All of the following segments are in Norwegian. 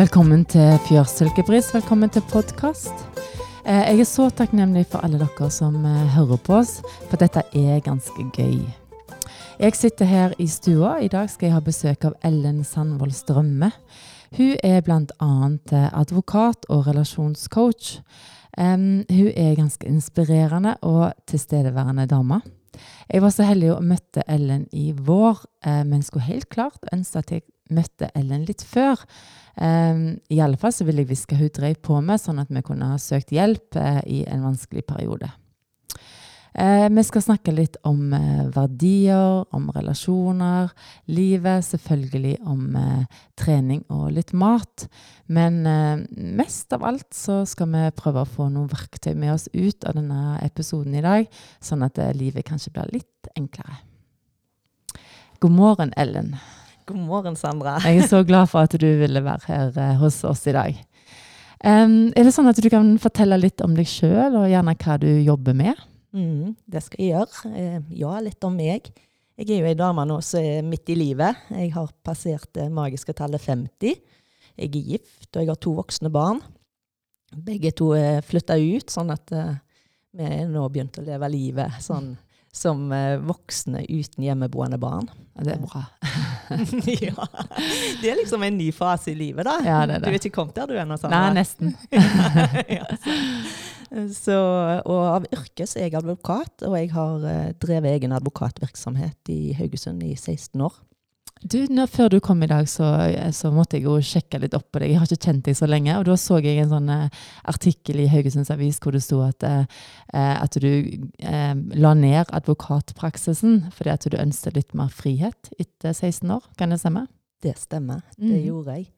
Velkommen til Fjørsilkebris. Velkommen til podkast. Jeg er så takknemlig for alle dere som eh, hører på oss, for dette er ganske gøy. Jeg sitter her i stua. I dag skal jeg ha besøk av Ellen Sandvold Strømme. Hun er bl.a. advokat og relasjonscoach. Um, hun er ganske inspirerende og tilstedeværende dame. Jeg var så heldig å møtte Ellen i vår, men skulle helt klart ønske at jeg møtte Ellen litt før. Um, fall så ville jeg hviske hun drev på med, sånn at vi kunne ha søkt hjelp uh, i en vanskelig periode. Uh, vi skal snakke litt om uh, verdier, om relasjoner, livet, selvfølgelig om uh, trening og litt mat. Men mest av alt så skal vi prøve å få noen verktøy med oss ut av denne episoden i dag, sånn at livet kanskje blir litt enklere. God morgen, Ellen. God morgen, Sandra. Jeg er så glad for at du ville være her eh, hos oss i dag. Um, er det sånn at du kan fortelle litt om deg sjøl, og gjerne hva du jobber med? Mm, det skal jeg gjøre. Eh, ja, litt om meg. Jeg er jo ei dame nå som er midt i livet. Jeg har passert det magiske tallet 50. Jeg er gift, og jeg har to voksne barn. Begge to er flytta ut, sånn at uh, vi nå begynt å leve livet sånn som uh, voksne uten hjemmeboende barn. Det er bra. ja. Det er liksom en ny fase i livet, da. Ja, det er det. Du er ikke kommet der du ennå? Nei, nesten. ja, så, og av yrke så er jeg advokat, og jeg har uh, drevet egen advokatvirksomhet i Haugesund i 16 år. Du, nå, Før du kom i dag, så, så, måtte jeg jo sjekke litt opp på deg. Jeg har ikke kjent deg så lenge. og Da så jeg en sånn uh, artikkel i Haugesunds Avis hvor det sto at, uh, at du uh, la ned advokatpraksisen fordi at du ønsket litt mer frihet etter 16 år. Kan det stemme? Det stemmer. Det mm. gjorde jeg.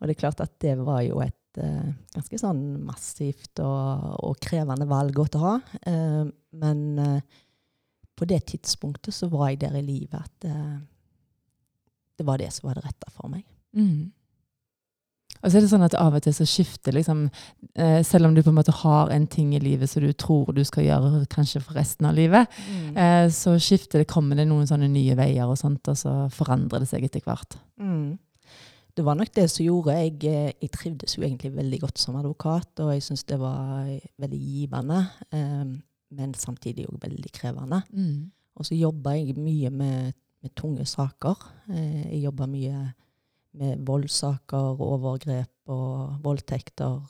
Og det er klart at det var jo et ganske sånn massivt og, og, krevende valg å ta. men på det tidspunktet så var jeg der i livet at det var det som var det rette for meg. Mm. Og så er det sånn at Av og til så skifter liksom eh, Selv om du på en måte har en ting i livet som du tror du skal gjøre kanskje for resten av livet, mm. eh, så skifter det, kommer det noen sånne nye veier, og sånt, og så forandrer det seg etter hvert. Mm. Det var nok det som gjorde jeg, eh, jeg trivdes jo egentlig veldig godt som advokat, og jeg syns det var veldig givende, eh, men samtidig òg veldig krevende. Mm. Og så jobba jeg mye med med tunge saker. Eh, jeg jobber mye med voldssaker, overgrep og voldtekter,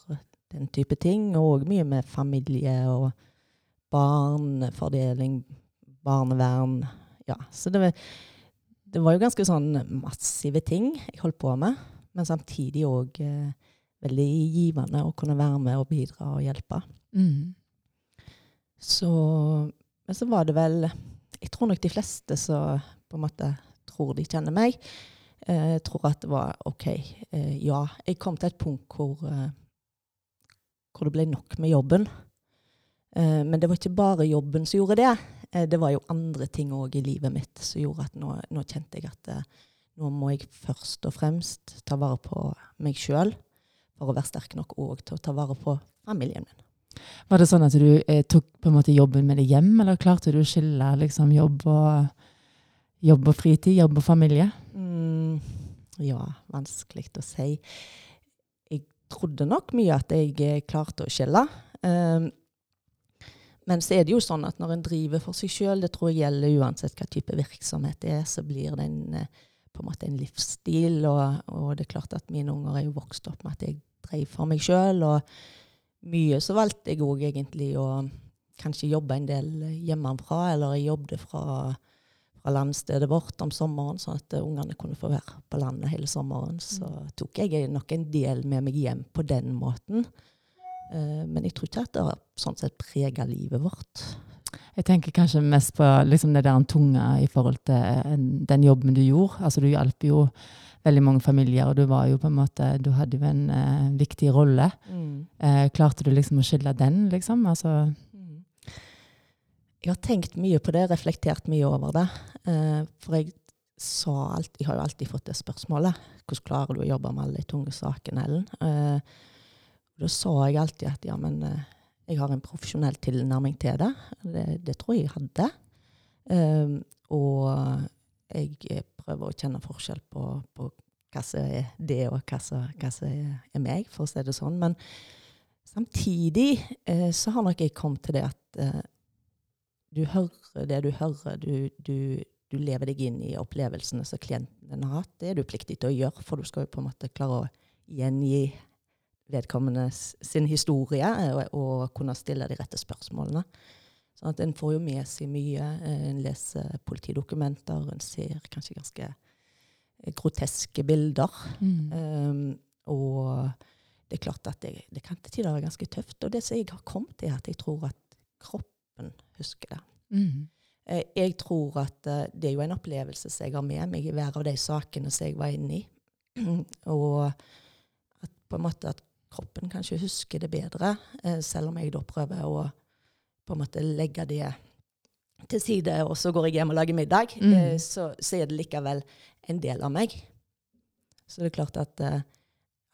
den type ting. Og mye med familie og barnefordeling, barnevern. Ja, så det var, det var jo ganske sånn massive ting jeg holdt på med. Men samtidig òg eh, veldig givende å kunne være med og bidra og hjelpe. Mm. Så Men så var det vel Jeg tror nok de fleste som på en måte tror de kjenner meg. Eh, tror at det var OK. Eh, ja. Jeg kom til et punkt hvor, eh, hvor det ble nok med jobben. Men det var ikke bare jobben som gjorde det. Det var jo andre ting òg i livet mitt som gjorde at nå, nå kjente jeg at nå må jeg først og fremst ta vare på meg sjøl for å være sterk nok òg til å ta vare på familien min. Var det sånn at du eh, tok på en måte jobben med deg hjem, eller klarte du å skille liksom, jobb og Jobb og fritid, jobb og familie? Mm, ja, vanskelig å si. Jeg trodde nok mye at jeg eh, klarte å skille. Um, men så er det jo sånn at når en driver for seg sjøl, det tror jeg gjelder uansett hva type virksomhet det er, så blir det en, eh, på en måte en livsstil. Og, og, det er klart at mine unger er jo vokst opp med at jeg drev for meg sjøl. Og mye så valgte jeg òg egentlig å kanskje jobbe en del hjemmefra, eller jeg jobbet fra fra landstedet vårt om sommeren, sånn at ungene kunne få være på landet hele sommeren. Så mm. tok jeg nok en del med meg hjem på den måten. Uh, men jeg tror ikke at det har sånn sett prega livet vårt. Jeg tenker kanskje mest på liksom det der tunge i forhold til eh, den jobben du gjorde. Altså Du hjalp jo veldig mange familier, og du var jo på en måte, du hadde jo en uh, viktig rolle. Mm. Uh, klarte du liksom å skille den, liksom? Altså jeg har tenkt mye på det, reflektert mye over det. Uh, for jeg sa alt jeg har jo alltid fått det spørsmålet. Hvordan klarer du å jobbe med alle de tunge sakene, Ellen? Uh, da sa jeg alltid at ja, men uh, jeg har en profesjonell tilnærming til det. Det, det tror jeg jeg hadde. og jeg prøver å kjenne forskjell på, på hva som er det, og hva som, hva som er, meg, for å si det sånn. Men samtidig eh, så har nok jeg kommet til det at eh, du hører det du hører. Du, du, du, lever deg inn i opplevelsene som klienten din har hatt. Det er du pliktig til å gjøre, for du skal jo på en måte klare å gjengi vedkommende sin historie og, og kunne stille de rette spørsmålene. Sånn at En får jo med seg mye. En leser politidokumenter, en ser kanskje ganske groteske bilder. Mm. Um, og det er klart at det, det kan til tider være ganske tøft. Og det som jeg har kommet til, er at jeg tror at kroppen husker det. Mm. Eh, jeg tror at det er jo en opplevelse som jeg har med meg i hver av de sakene som jeg var inne i. og at på en måte at kroppen kanskje husker det bedre, selv om jeg da prøver å på en måte legge det til side, og så går jeg hjem og lager middag, mm. eh, så, så, er det likevel en del av meg. Så det er klart at eh,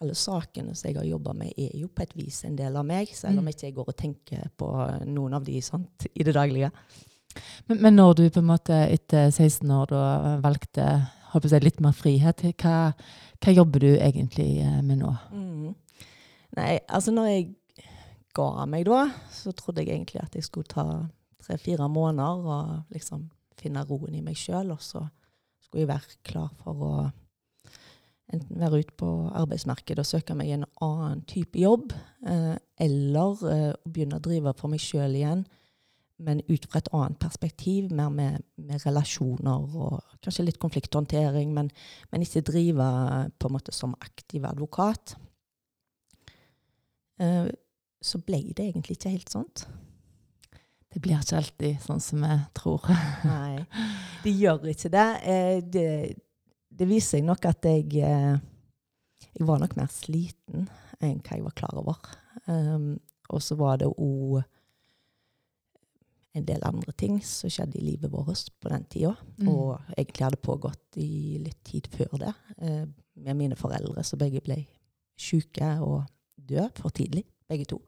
alle sakene som jeg har jobba med, er jo på et vis en del av meg, selv om jeg ikke jeg går og tenker på noen av de sant, i det daglige. Men, men, når du på en måte etter 16 år da valgte si, litt mer frihet, hva, hva, jobber du egentlig eh, med nå? Mm. Nei, altså når jeg ga meg da, så trodde jeg egentlig at jeg skulle ta tre-fire måneder og liksom finne roen i meg sjøl. Og så skulle jeg være klar for å enten være ute på arbeidsmarkedet og søke meg en annen type jobb, eh, eller eh, begynne å drive for meg sjøl igjen, men ut fra et annet perspektiv, mer med, med relasjoner og kanskje litt konflikthåndtering, men, men, ikke drive på en måte som aktiv advokat. Eh, så ble det egentlig ikke helt sånt. Det blir ikke alltid sånn som vi tror. Nei, det gjør ikke det. Eh, det, det viser seg nok at jeg, eh, jeg var nok mer sliten enn hva jeg var klar over. Um, og så var det òg en del andre ting som skjedde i livet vårt på den tida. Mm. Og egentlig hadde pågått i litt tid før det, eh, med mine foreldre, som begge ble sjuke og døde for tidlig, begge to.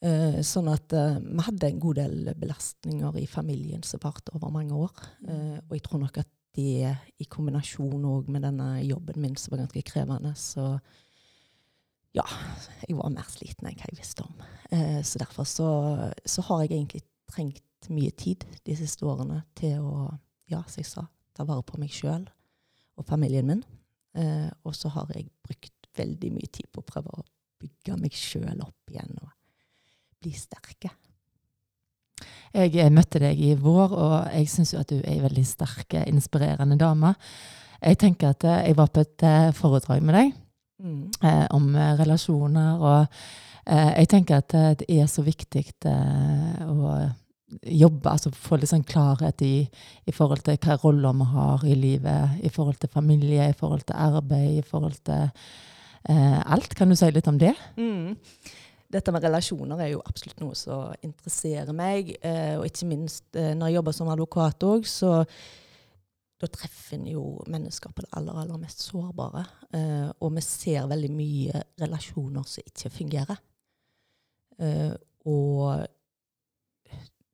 Uh, sånn at uh, vi hadde en god del belastninger i familien som varte over mange år. Uh, og jeg tror nok at det, i kombinasjon med denne jobben min, som var ganske krevende, så ja, jeg var mer sliten enn hva jeg visste om. så derfor så, så, har jeg egentlig trengt mye tid de siste årene til å, ja, som jeg sa, ta vare på meg sjøl og familien min. og så har jeg brukt veldig mye tid på å prøve å bygge meg sjøl opp igjen. og bli sterke. Jeg møtte deg i vår, og jeg syns at du er ei veldig sterk, inspirerende dame. Jeg tenker at eh, jeg var på et eh, foredrag med deg mm. eh, om relasjoner, og eh, jeg tenker at eh, det er så viktig eh, å jobbe, altså få litt sånn klarhet i, i forhold til hva roller vi har i livet, i forhold til familie, i forhold til arbeid, i forhold til alt. Kan du si litt om det? Mm dette med relasjoner er jo absolutt noe som interesserer meg. Eh, og ikke minst eh, når jeg jobber som advokat òg, så da treffer en jo mennesker på det aller, aller mest sårbare. Eh, og vi ser veldig mye relasjoner som ikke fungerer. Eh, og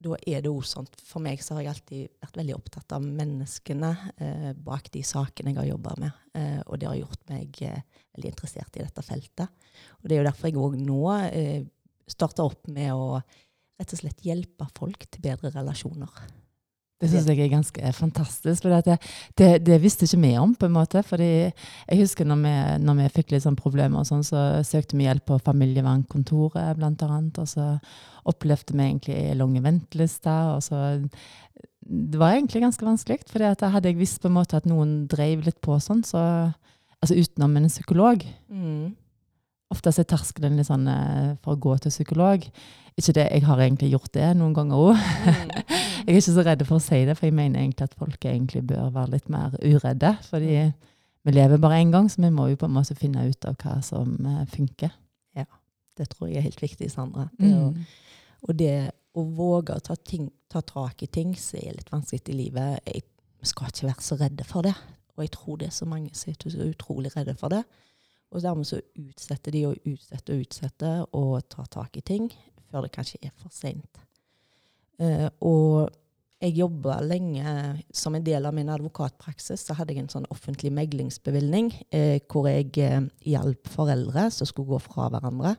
da er det også sånn For meg så har jeg alltid vært veldig opptatt av menneskene eh, bak de sakene jeg har jobba med. Eh, og det har gjort meg eh, veldig interessert i dette feltet. Og det er jo derfor jeg òg nå eh, starter opp med å rett og slett hjelpe folk til bedre relasjoner. Det syns jeg er ganske fantastisk. for det, det, det, visste ikke vi om. på en måte, fordi Jeg husker når vi, når vi fikk litt sånn problemer, og sånn, så søkte vi hjelp på familievernkontoret annet, Og så opplevde vi egentlig lange ventelister. og så Det var egentlig ganske vanskelig. for hadde jeg visst på en måte at noen drev litt på sånn, så Altså utenom en psykolog. Mm. Ofte er terskelen litt sånn eh, for å gå til psykolog. Ikke det, Jeg har egentlig gjort det noen ganger òg. Jeg er ikke så redd for å si det, for jeg mener egentlig at folk egentlig bør være litt mer uredde. Fordi vi lever bare én gang, så vi må jo på en måte finne ut av hva som uh, funker. Ja, det tror jeg er helt viktig, Sandra. Det å, mm. og det å våge å ta, ting, ta, tak i ting som er litt vanskelig i livet jeg, Vi skal ikke være så redde for det. Og jeg tror det er så mange som er så utrolig redde for det. Og dermed så utsetter de og utsetter og utsetter og tar tak i ting før det kanskje er for seint. Uh, og jeg jobba lenge som en del av min advokatpraksis. Så hadde jeg en sånn offentlig meglingsbevilgning eh, hvor jeg eh, hjalp foreldre som skulle gå fra hverandre.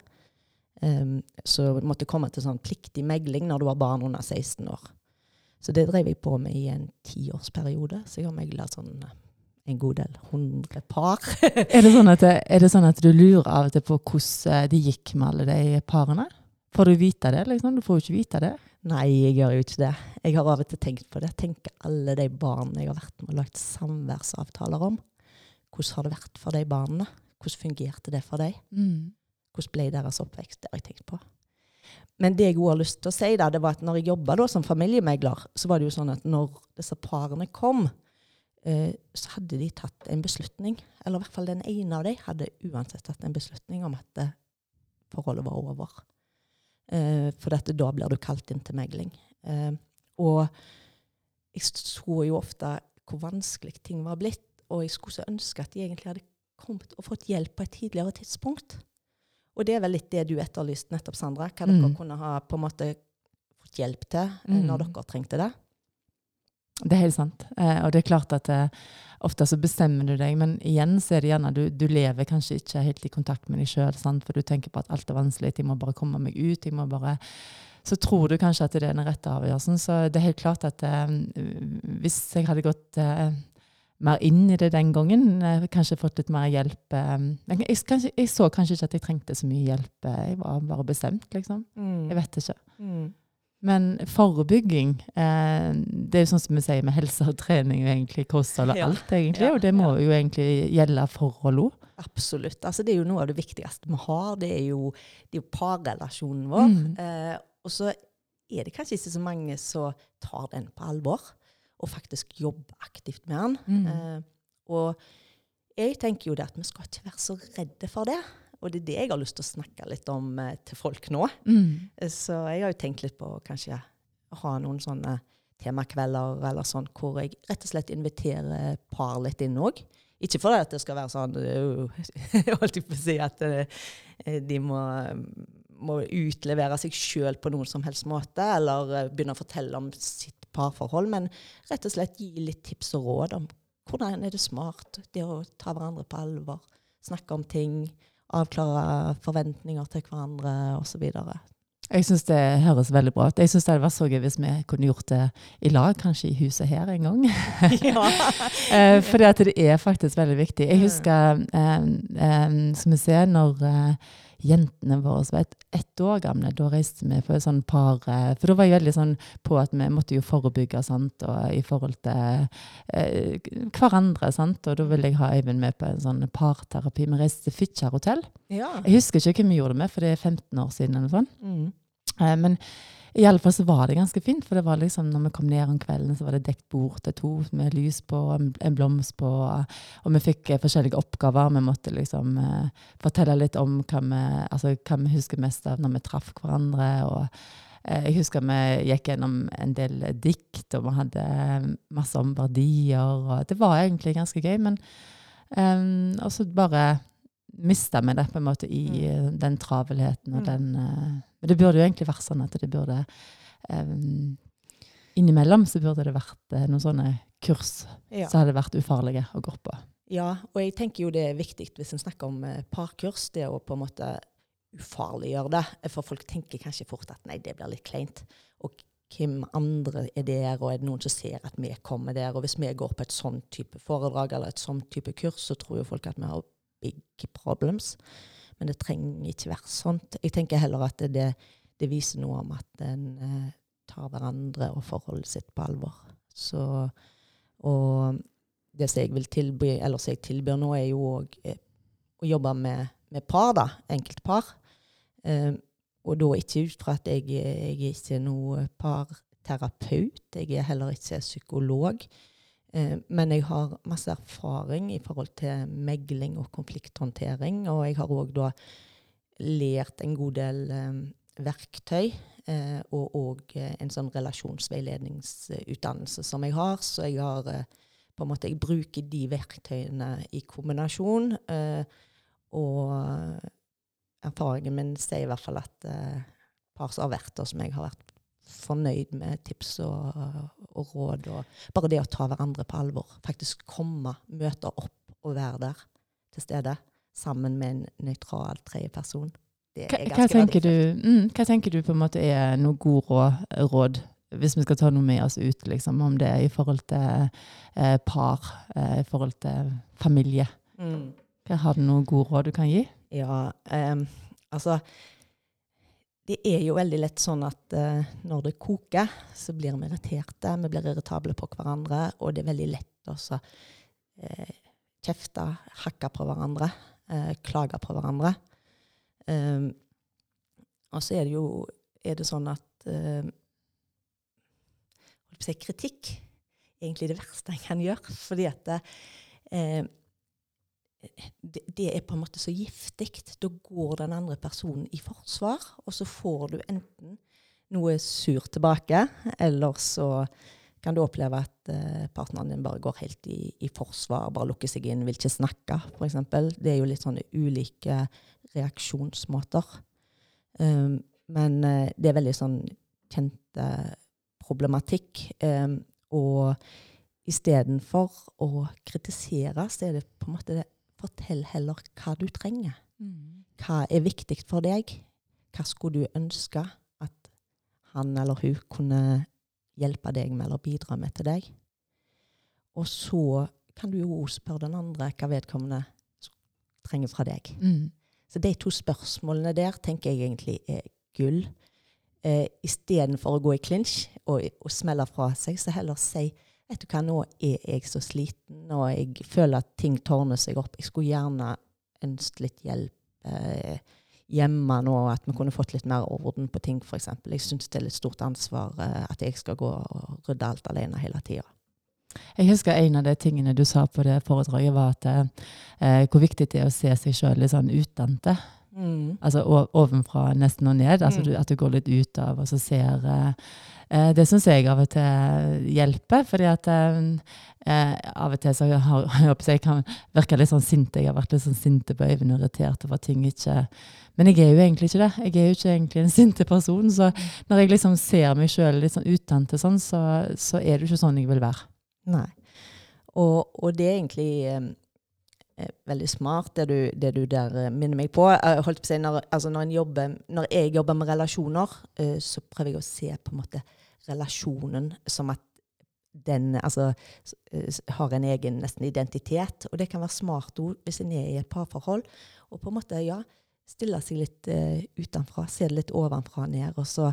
Um, så måtte komme til sånn pliktig megling når du var barn under 16 år. Så det drev jeg på med i en tiårsperiode. Så jeg har megla sånn eh, en god del. Hundre par. er, det sånn at, er det sånn at du lurer av og til på hvordan det gikk med alle de parene? Får du vite det? liksom? Du får jo ikke vite det. Nei, jeg gjør jo ikke det. Jeg har av og til tenkt på det. Tenker alle de barna jeg har vært med og lagt samværsavtaler om. Hvordan har det vært for de barna? Hvordan fungerte det for dem? Mm. Hvordan ble deres oppvekst? Det har jeg tenkt på. Men det jeg har lyst til å si, da, det var at når jeg jobba som familiemegler, så var det jo sånn at når disse parene kom, eh, så hadde de tatt en beslutning. Eller i hvert fall den ene av dem hadde uansett tatt en beslutning om at eh, forholdet var over. Eh, for dette, da blir du kalt inn til megling. Eh, og jeg så jo ofte hvor vanskelig ting var blitt, og jeg skulle så ønske at de egentlig hadde kommet og fått hjelp på et tidligere tidspunkt. Og det er vel litt det du etterlyste nettopp, Sandra. Hva mm. dere kunne ha på en måte fått hjelp til eh, mm. når dere trengte det. Det er helt sant. Eh, og det er klart at eh, ofte så bestemmer du deg, men igjen så er det gjerne du, du lever kanskje ikke helt i kontakt med deg sjøl, for du tenker på at alt er vanskelig, jeg må bare komme meg ut. jeg må bare så tror du kanskje at det er den rette avgjørelsen. Så det er helt klart at eh, hvis jeg hadde gått eh, mer inn i det den gangen, eh, kanskje fått litt mer hjelp eh, jeg, kanskje, jeg, så kanskje ikke at jeg trengte så mye hjelp. Jeg var bare bestemt, liksom. Mm. Jeg vet ikke. Mm. Men forebygging eh, Det er jo sånn som vi sier med helse og trening og egentlig kosthold og ja. alt, egentlig. og det må ja. jo egentlig gjelde forhold òg. Absolutt. Altså, det er jo noe av det viktigste vi har. Det er jo, det er jo parrelasjonen vår. Mm. Eh, og så er det kanskje ikke så mange som tar den på alvor, og faktisk jobber aktivt med den. Mm. Eh, og jeg tenker jo det at vi skal ikke være så redde for det. Og det er det jeg har lyst til å snakke litt om eh, til folk nå. Mm. Eh, så jeg har jo tenkt litt på kanskje ha noen sånne temakvelder eller sånn, hvor jeg rett og slett inviterer par litt inn òg. Ikke fordi at det skal være sånn Jeg holdt på å si at uh, de må, må, utlevere seg sjøl på noen som helst måte, eller uh, begynne å fortelle om sitt parforhold, men rett og slett gi litt tips og råd om hvordan er det smart det å ta hverandre på alvor, snakke om ting avklare forventninger til hverandre osv. Jeg syns det høres veldig bra ut. Jeg syns det hadde vært så gøy hvis vi kunne gjort det i lag, kanskje i huset her en gang. Fordi for det er faktisk veldig viktig. Jeg husker, um, um, som vi ser, når eh, jentene våre var ett et år gamle. Da reiste vi på et sånn par eh, For da var jeg veldig sånn på at vi måtte jo forebygge sant, og i forhold til eh, hverandre. sant, Og da ville jeg ha Øyvind med på en sånn parterapi. Vi reiste til Fitjar hotell. Ja. Jeg husker ikke hvem vi gjorde det med, for det er 15 år siden. eller sånn. Mm. Eh, men i alle fall så var det ganske fint, for det var liksom, når vi kom ned om kvelden, så var det dekt bord til to med lys på, en blomst på, og vi fikk eh, forskjellige oppgaver. Vi måtte liksom eh, fortelle litt om hva vi, altså, hva vi, husker mest av når vi traff hverandre. og eh, jeg husker vi gikk gjennom en del dikt, og vi hadde masse om verdier. og Det var egentlig ganske gøy, men um, også bare mista vi det på en måte i mm. den travelheten og mm. den uh, Men det burde jo egentlig vært sånn at det burde um, Innimellom så burde det vært noen sånne kurs ja. som hadde vært ufarlige å gå på. Ja, og jeg tenker jo det er viktig hvis en snakker om parkurs, det å på en måte ufarliggjøre det. For folk tenker kanskje fort at nei, det blir litt kleint. Og hvem andre er der, og er det noen som ser at vi kommer der? Og hvis vi går på et sånn type foredrag eller et sånn type kurs, så tror jo folk at vi har big problems. Men det trenger ikke være sånt. Jeg tenker heller at det, det viser noe om at en eh, tar hverandre og forholdet sitt på alvor. Så, og det som jeg vil tilby, eller som jeg tilbyr nå, er jo òg eh, å jobbe med, med par, da. Enkeltpar. Eh, og da ikke ut fra at jeg, jeg er ikke noe parterapeut. Jeg er heller ikke psykolog. Eh, men jeg har masse erfaring i forhold til megling og konflikthåndtering. Og jeg har òg da lært en god del eh, verktøy. Eh, og òg en sånn relasjonsveiledningsutdannelse som jeg har. Så jeg har på en måte, jeg bruker de verktøyene i kombinasjon. og erfaringen min sier i hvert fall at par som meg, har vært fornøyd med tips og, og råd. Og bare det å ta hverandre på alvor. Faktisk komme, møte opp og være der til stede sammen med en nøytral tredjeperson. Det Hva, er hva, ganske tenker du, mm, hva tenker du på en måte er noe god råd, råd, hvis vi skal ta noe med oss ut, liksom, om det er i forhold til eh, par, eh, i forhold til familie? Mm. Har du noen god råd du kan gi? Ja, um, altså Det er jo veldig lett sånn at uh, når det koker, så blir vi irriterte. Vi blir irritable på hverandre, og det er veldig lett å eh, kjefte, hakke på hverandre, uh, klage på hverandre. Um, og så er det jo er det sånn at eh, si, Kritikk er egentlig det verste en kan gjøre. Fordi at det, det, det er på en måte så giftig. Da går den andre personen i forsvar, og så får du enten noe sur tilbake, eller så kan du oppleve at eh, partneren din bare går helt i, i forsvar, bare lukker seg inn, vil ikke snakke, f.eks. Det er jo litt sånne ulike reaksjonsmåter. Um, men eh, det er veldig sånn kjent eh, problematikk. Um, og istedenfor å kritisere, så er det på en måte det Fortell heller hva du trenger. Hva er viktig for deg? Hva skulle du ønske at han eller hun kunne hjelpe deg med eller bidra med til deg? Og så kan du jo spørre den andre hva vedkommende trenger fra deg. Mm. Så de to spørsmålene der tenker jeg egentlig er gull. Eh, Istedenfor å gå i klinsj og, og smelle fra seg, så heller si Vet du hva, nå er jeg så sliten, og jeg føler at ting tårner seg opp. Jeg skulle gjerne ønsket litt hjelp eh, hjemme nå, at vi kunne fått litt mer orden på ting, f.eks. Jeg syns det er litt stort ansvar eh, at jeg skal gå og rydde alt alene hele tida. Jeg husker en av de tingene du sa på det foredraget, var at eh, hvor viktig det er å se seg sjøl litt sånn utenfra. Mm. Altså ovenfra nesten og ned. Altså Mm. du, at du går litt ut av og så ser eh, eh, Det syns jeg av og til hjelper, fordi at eh, eh, av og til så har jeg, jeg kan virke litt sånn sint. Jeg har vært litt sånn sinte på Øyvind og irritert over ting ikke Men jeg er jo egentlig ikke det. Jeg er jo ikke egentlig en sinte person. Så når jeg liksom ser meg sjøl litt sånn utentil sånn, så, så er det jo ikke sånn jeg vil være. Nei. Og, og det er egentlig eh, veldig smart, det du, det du der eh, minner meg på. Holdt på å si, når, altså når, jobber, når jeg jobber med relasjoner, eh, så prøver jeg å se på en måte relasjonen som at den altså, eh, har en egen nesten identitet. Og det kan være smart ord hvis en er i et parforhold. Og på en måte, ja, stille seg litt uh, utenfra, se det litt ovenfra og ned. Og så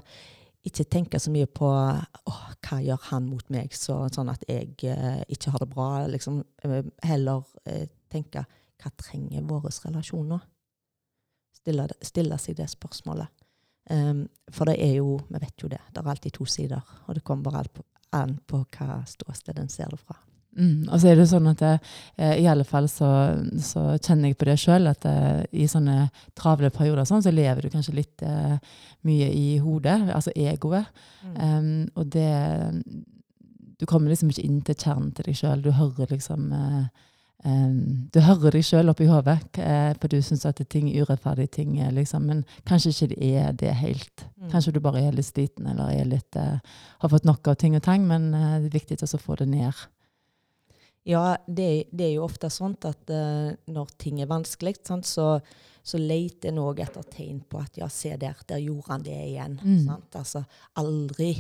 ikke tenke så mye på åh, hva gjør han mot meg, så, sånn at jeg uh, ikke har det bra. Liksom, uh, heller eh, tenke hva trenger våre relasjon nå? Stille, stille seg det spørsmålet. Um, for det er jo, vi vet jo det, det er alltid to sider. Og det kommer bare alt på, an på hva ståsted en ser det fra. Mm. Og så er det sånn at det, eh, i alle fall så, så kjenner jeg på det sjøl, at jeg, i sånne travle perioder sånn, så lever du kanskje litt eh, mye i hodet, altså egoet. Um, og det Du kommer liksom ikke inn til kjernen til deg sjøl. Du hører liksom eh, um, Du hører deg sjøl oppi hodet, eh, for du syns at det er ting urettferdige ting liksom Men kanskje ikke det er det helt. Mm. Kanskje du bare er litt sliten eller er litt, uh, har fått nok av ting og tang, men uh, det er viktig å få det ned. Ja, det, det er jo ofte sånn at uh, når ting er vanskelig, sant, så, så leter en òg etter tegn på at ja, se der, der gjorde han det igjen. Mm. Sant? Altså, aldri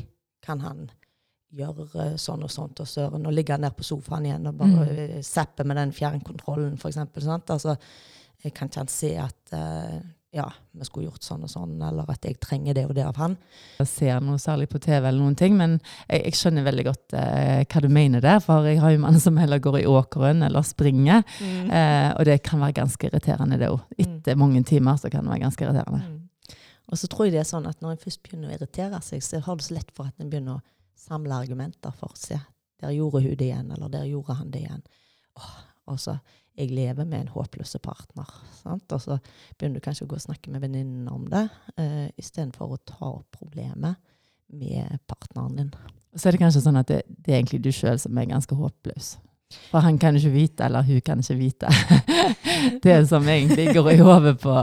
kan han gjøre eh, sånn og sånt og søren, og ligge ned på sofaen igjen og bare Mm. eh, zappe med den fjernkontrollen, eksempel. Altså, jeg kan ikke se at uh, ja, vi skulle gjort sånn og sånn, eller at jeg trenger det og det av han. Jeg ser noe særlig på TV eller noen ting, men jeg, jeg skjønner veldig godt eh, hva du mener der, for jeg har jo mann som heller går i åkeren eller springer, eh, og det kan være ganske irriterende det òg. Etter mange timer så kan det være ganske irriterende. Mm. Og så tror jeg det er sånn at når en først begynner å irritere seg, så har du så lett for at en begynner å samle argumenter for å se. Der gjorde hun det igjen, eller der gjorde han det igjen. Åh, og så jeg lever med en håpløs partner. Sant? Og så begynner du kanskje å gå og snakke med venninnen om det, eh, istedenfor å ta opp problemet med partneren din. Og så er det kanskje sånn at det, det er egentlig du sjøl som er ganske håpløs. For han kan ikke vite, eller hun kan ikke vite. det som egentlig går i hodet på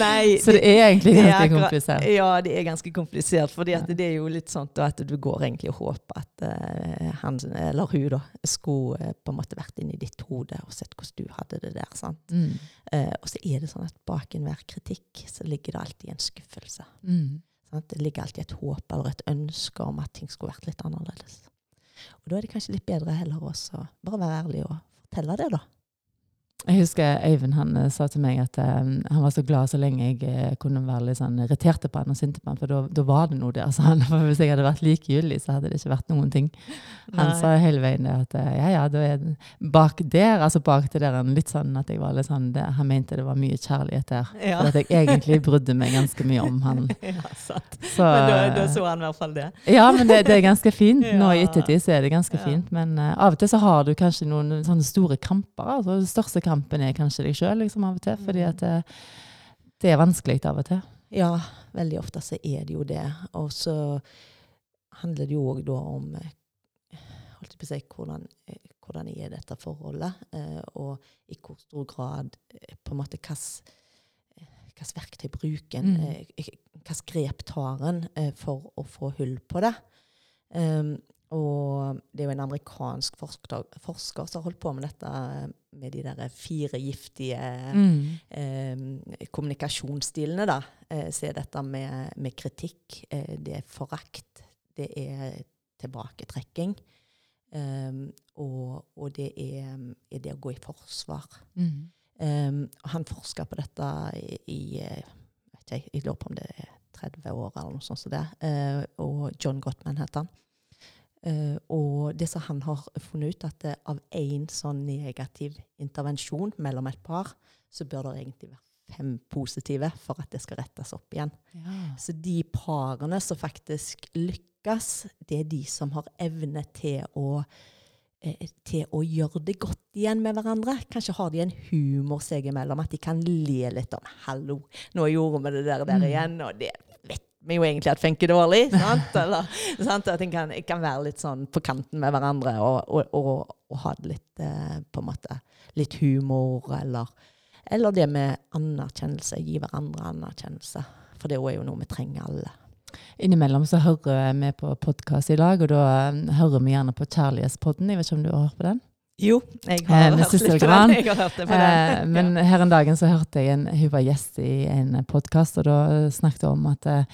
Nei, Så det er egentlig ganske er komplisert. Ja, det er ganske komplisert. at det er jo litt sånn at du går egentlig og håper at uh, han eller hun da, skulle uh, på en måte vært inni ditt hode og sett hvordan du hadde det der. sant? Mm. Uh, og så er det sånn at bak enhver kritikk så ligger det alltid en skuffelse. Mm. Det ligger alltid et håp eller et ønske om at ting skulle vært litt annerledes. Og da er det kanskje litt bedre heller også bare være ærlig og fortelle det, da. Jeg husker Øyvind han eh, sa til meg at um, han var så glad så lenge jeg uh, kunne være litt sånn irritert på han og sint på han, for da- var det noe der. sa han. For hvis jeg hadde vært likegyldig, så hadde det ikke vært noen ting. Han Nei. sa hele veien det at uh, ja, ja, da er bak der, altså bak det der, litt sånn at jeg var litt sånn, det, han mente det var mye kjærlighet der. Ja. For at jeg egentlig brydde meg ganske mye om han. ja, sant. Så, Men da, da så han i hvert fall det. ja, men det, det er ganske fint. Nå i ettertid så er det ganske Ja. fint. Men uh, av og til så har du kanskje noen sånne store kamper. Altså, største største kampen er kanskje deg sjøl, liksom, av og til. Fordi Mm. at det, det er vanskelig av og til. Ja, veldig ofte så er det jo det. Og så handler det jo òg da om eh, holdt jeg på å si, hvordan, eh, hvordan er dette forholdet, eh, og i hvor stor grad eh, på en måte hvilket verktøy bruker en, Mm. eh, grep tar en eh, for å få hull på det. Um, og det er jo en amerikansk forsker, forsker som har holdt på med dette eh, med de der fire giftige Mm. eh, kommunikasjonsstilene, da, eh, så er dette med, med kritikk, eh, det er forakt, det er tilbaketrekking, Um, og, og det er, er det å gå i forsvar. Mm. Um, han forska på dette i, i jeg lurer på om det er 30 år eller noe sånt som det. Uh, og John Gottman heter han. Eh, og det som han har funnet ut, at det, av én sånn negativ intervensjon mellom et par, så bør det egentlig være fem positive for at det skal rettes opp igjen. Ja. Så de parene som faktisk lykkes, det er de som har evne til å eh, til å gjøre det godt igjen med hverandre. Kanskje har de en humor seg imellom, at de kan le litt om 'hallo, nå gjorde vi det der, der Mm. igjen', og det vi jo egentlig at funker dårlig. sant? Eller, sant? At en kan, kan være litt sånn på kanten med hverandre og, og, og, og ha litt eh, på en måte litt humor, eller, eller det med anerkjennelse. Gi hverandre anerkjennelse. For det er jo noe vi trenger alle. Innimellom så hører vi på podkast i dag, og da eh, hører vi gjerne på Kjærlighetspodden. Jeg vet ikke om du har hørt på den? Jo, jeg Eh, har, eh, hørt litt på den. Jeg har hørt det på Eh, den. men her en dagen så hørte jeg en, hun var gjest i en podkast, og da snakket hun om at eh,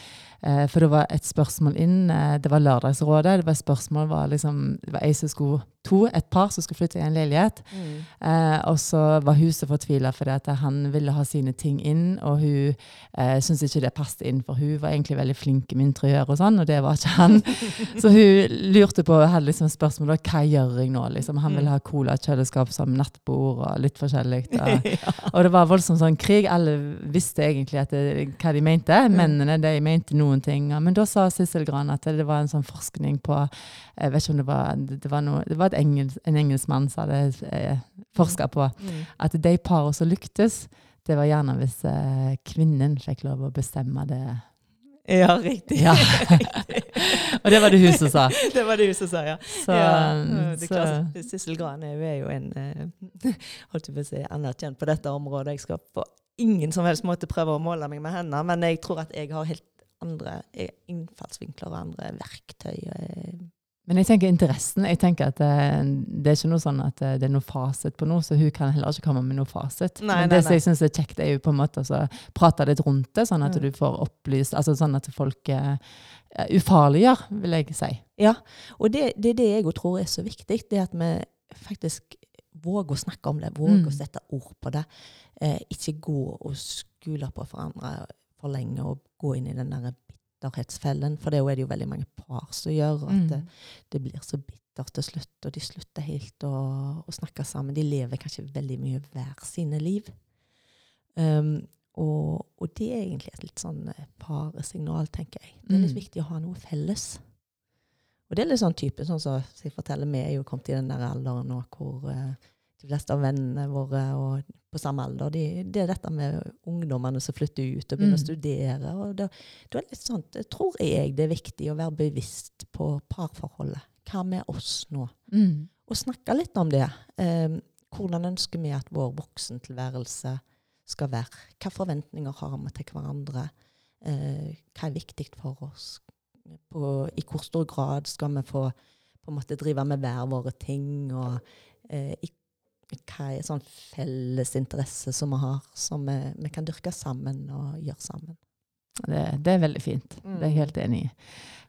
For det var et spørsmål inn, eh, det var Lørdagsrådet. Det var et spørsmål, var liksom, det var ei som skulle, to, et par som skulle flytte i en leilighet. Mm. Eh, og så var huset fortvila fordi at han ville ha sine ting inn, og hun eh, syntes ikke det passet inn, for hun var egentlig veldig flink med interiør og sånn, og det var ikke han. så hun lurte på, hadde liksom spørsmål hva gjør jeg nå? Liksom, han ville ha cola, kjøleskap som nattbord og litt forskjellig. Og, og det var voldsomt sånn krig. Alle visste egentlig at det, hva de mente. Mennene de mente noen ting. Men da sa Sissel Gran at det var en sånn forskning på Jeg vet ikke om det var Det var, noe, det var engels, en engelskmann som hadde eh, forska på Mm. at de parene som lyktes, det var gjerne hvis eh, kvinnen fikk lov å bestemme det. Ja, riktig. Ja. og det var det hun som sa. det var det hun som sa, ja. Så, ja, klart, Sissel Gran er jo- en eh, holdt på å si, anerkjent på dette området. Jeg skal på ingen som helst måte prøve å måle meg med henne, men jeg tror at jeg har helt andre innfallsvinkler og andre verktøy. eh. Men jeg tenker interessen. Jeg tenker at eh, Det er ikke noe sånn at eh, det er noe fasit på noe, så hun kan heller ikke komme med noe fasit. Nei, Men nei, det som nei. jeg syns er kjekt, er jo på en måte å prate litt rundt det, sånn at Mm. du får opplyst altså Sånn at folk uh, ufarliggjør, vil jeg si. Ja, og det, det er det jeg òg tror er så viktig. Det at vi faktisk våger å snakke om det, våger Mm. å sette ord på det. Eh, ikke gå og skule på hverandre for lenge å gå inn i den der bitterhetsfellen. For det er det jo veldig mange par som gjør. At det, Mm. det blir så bittert til slutt, og de slutter helt å, å snakke sammen. De lever kanskje veldig mye hver sine liv. Um, og, og det er egentlig et litt sånn eh, paresignal, tenker jeg. Det er litt Mm. viktig å ha noe felles. Og det er litt sånn type, sånn som så jeg forteller, vi er jo kommet i den der alderen nå hvor eh, de fleste av vennene våre og på samme alder, de, det er dette med ungdommene som flytter ut og begynner Mm. å studere. og det, det er litt sånn, tror jeg det er viktig å være bevisst på parforholdet. Hva med oss nå? Mm. og snakke litt om det. Eh, hvordan ønsker vi at vår voksentilværelse skal være? Hvilke forventninger har vi til hverandre? Eh, hva er viktig for oss? På, I hvor stor grad skal vi få på en måte drive med hver våre ting? Og eh, i, hva er sånn felles interesse som vi har, som vi, vi kan dyrke sammen og gjøre sammen? Det, det, er veldig fint. Det er jeg Mm. helt enig i.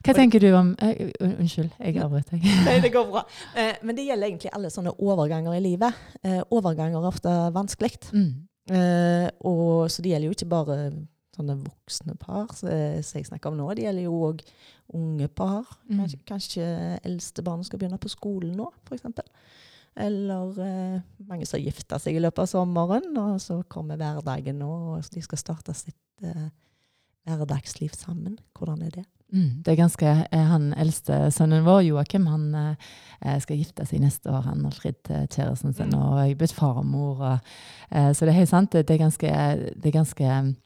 Hva tenker du om uh, Unnskyld, jeg avbrøt deg. Nei, det går bra. Uh, men det gjelder egentlig alle sånne overganger i livet. Uh, overganger er ofte vanskelig. Mm. Og, så det gjelder jo ikke bare sånne voksne par som jeg snakker om nå. Det gjelder jo òg unge par. Mm. Kanskje, kanskje eldste barnet skal begynne på skolen nå, f.eks. Eller eh, mange som gifter seg i løpet av sommeren, og så kommer hverdagen nå, og de skal starte sitt eh, hverdagsliv sammen. Hvordan er det? Mm, det er ganske, eh, Han eldste sønnen vår, Joakim, han eh, skal gifte seg neste år. Han har til kjæresten sin, Mm. og jeg er blitt farmor. Og, eh, så det er helt sant. Det, er ganske, det er ganske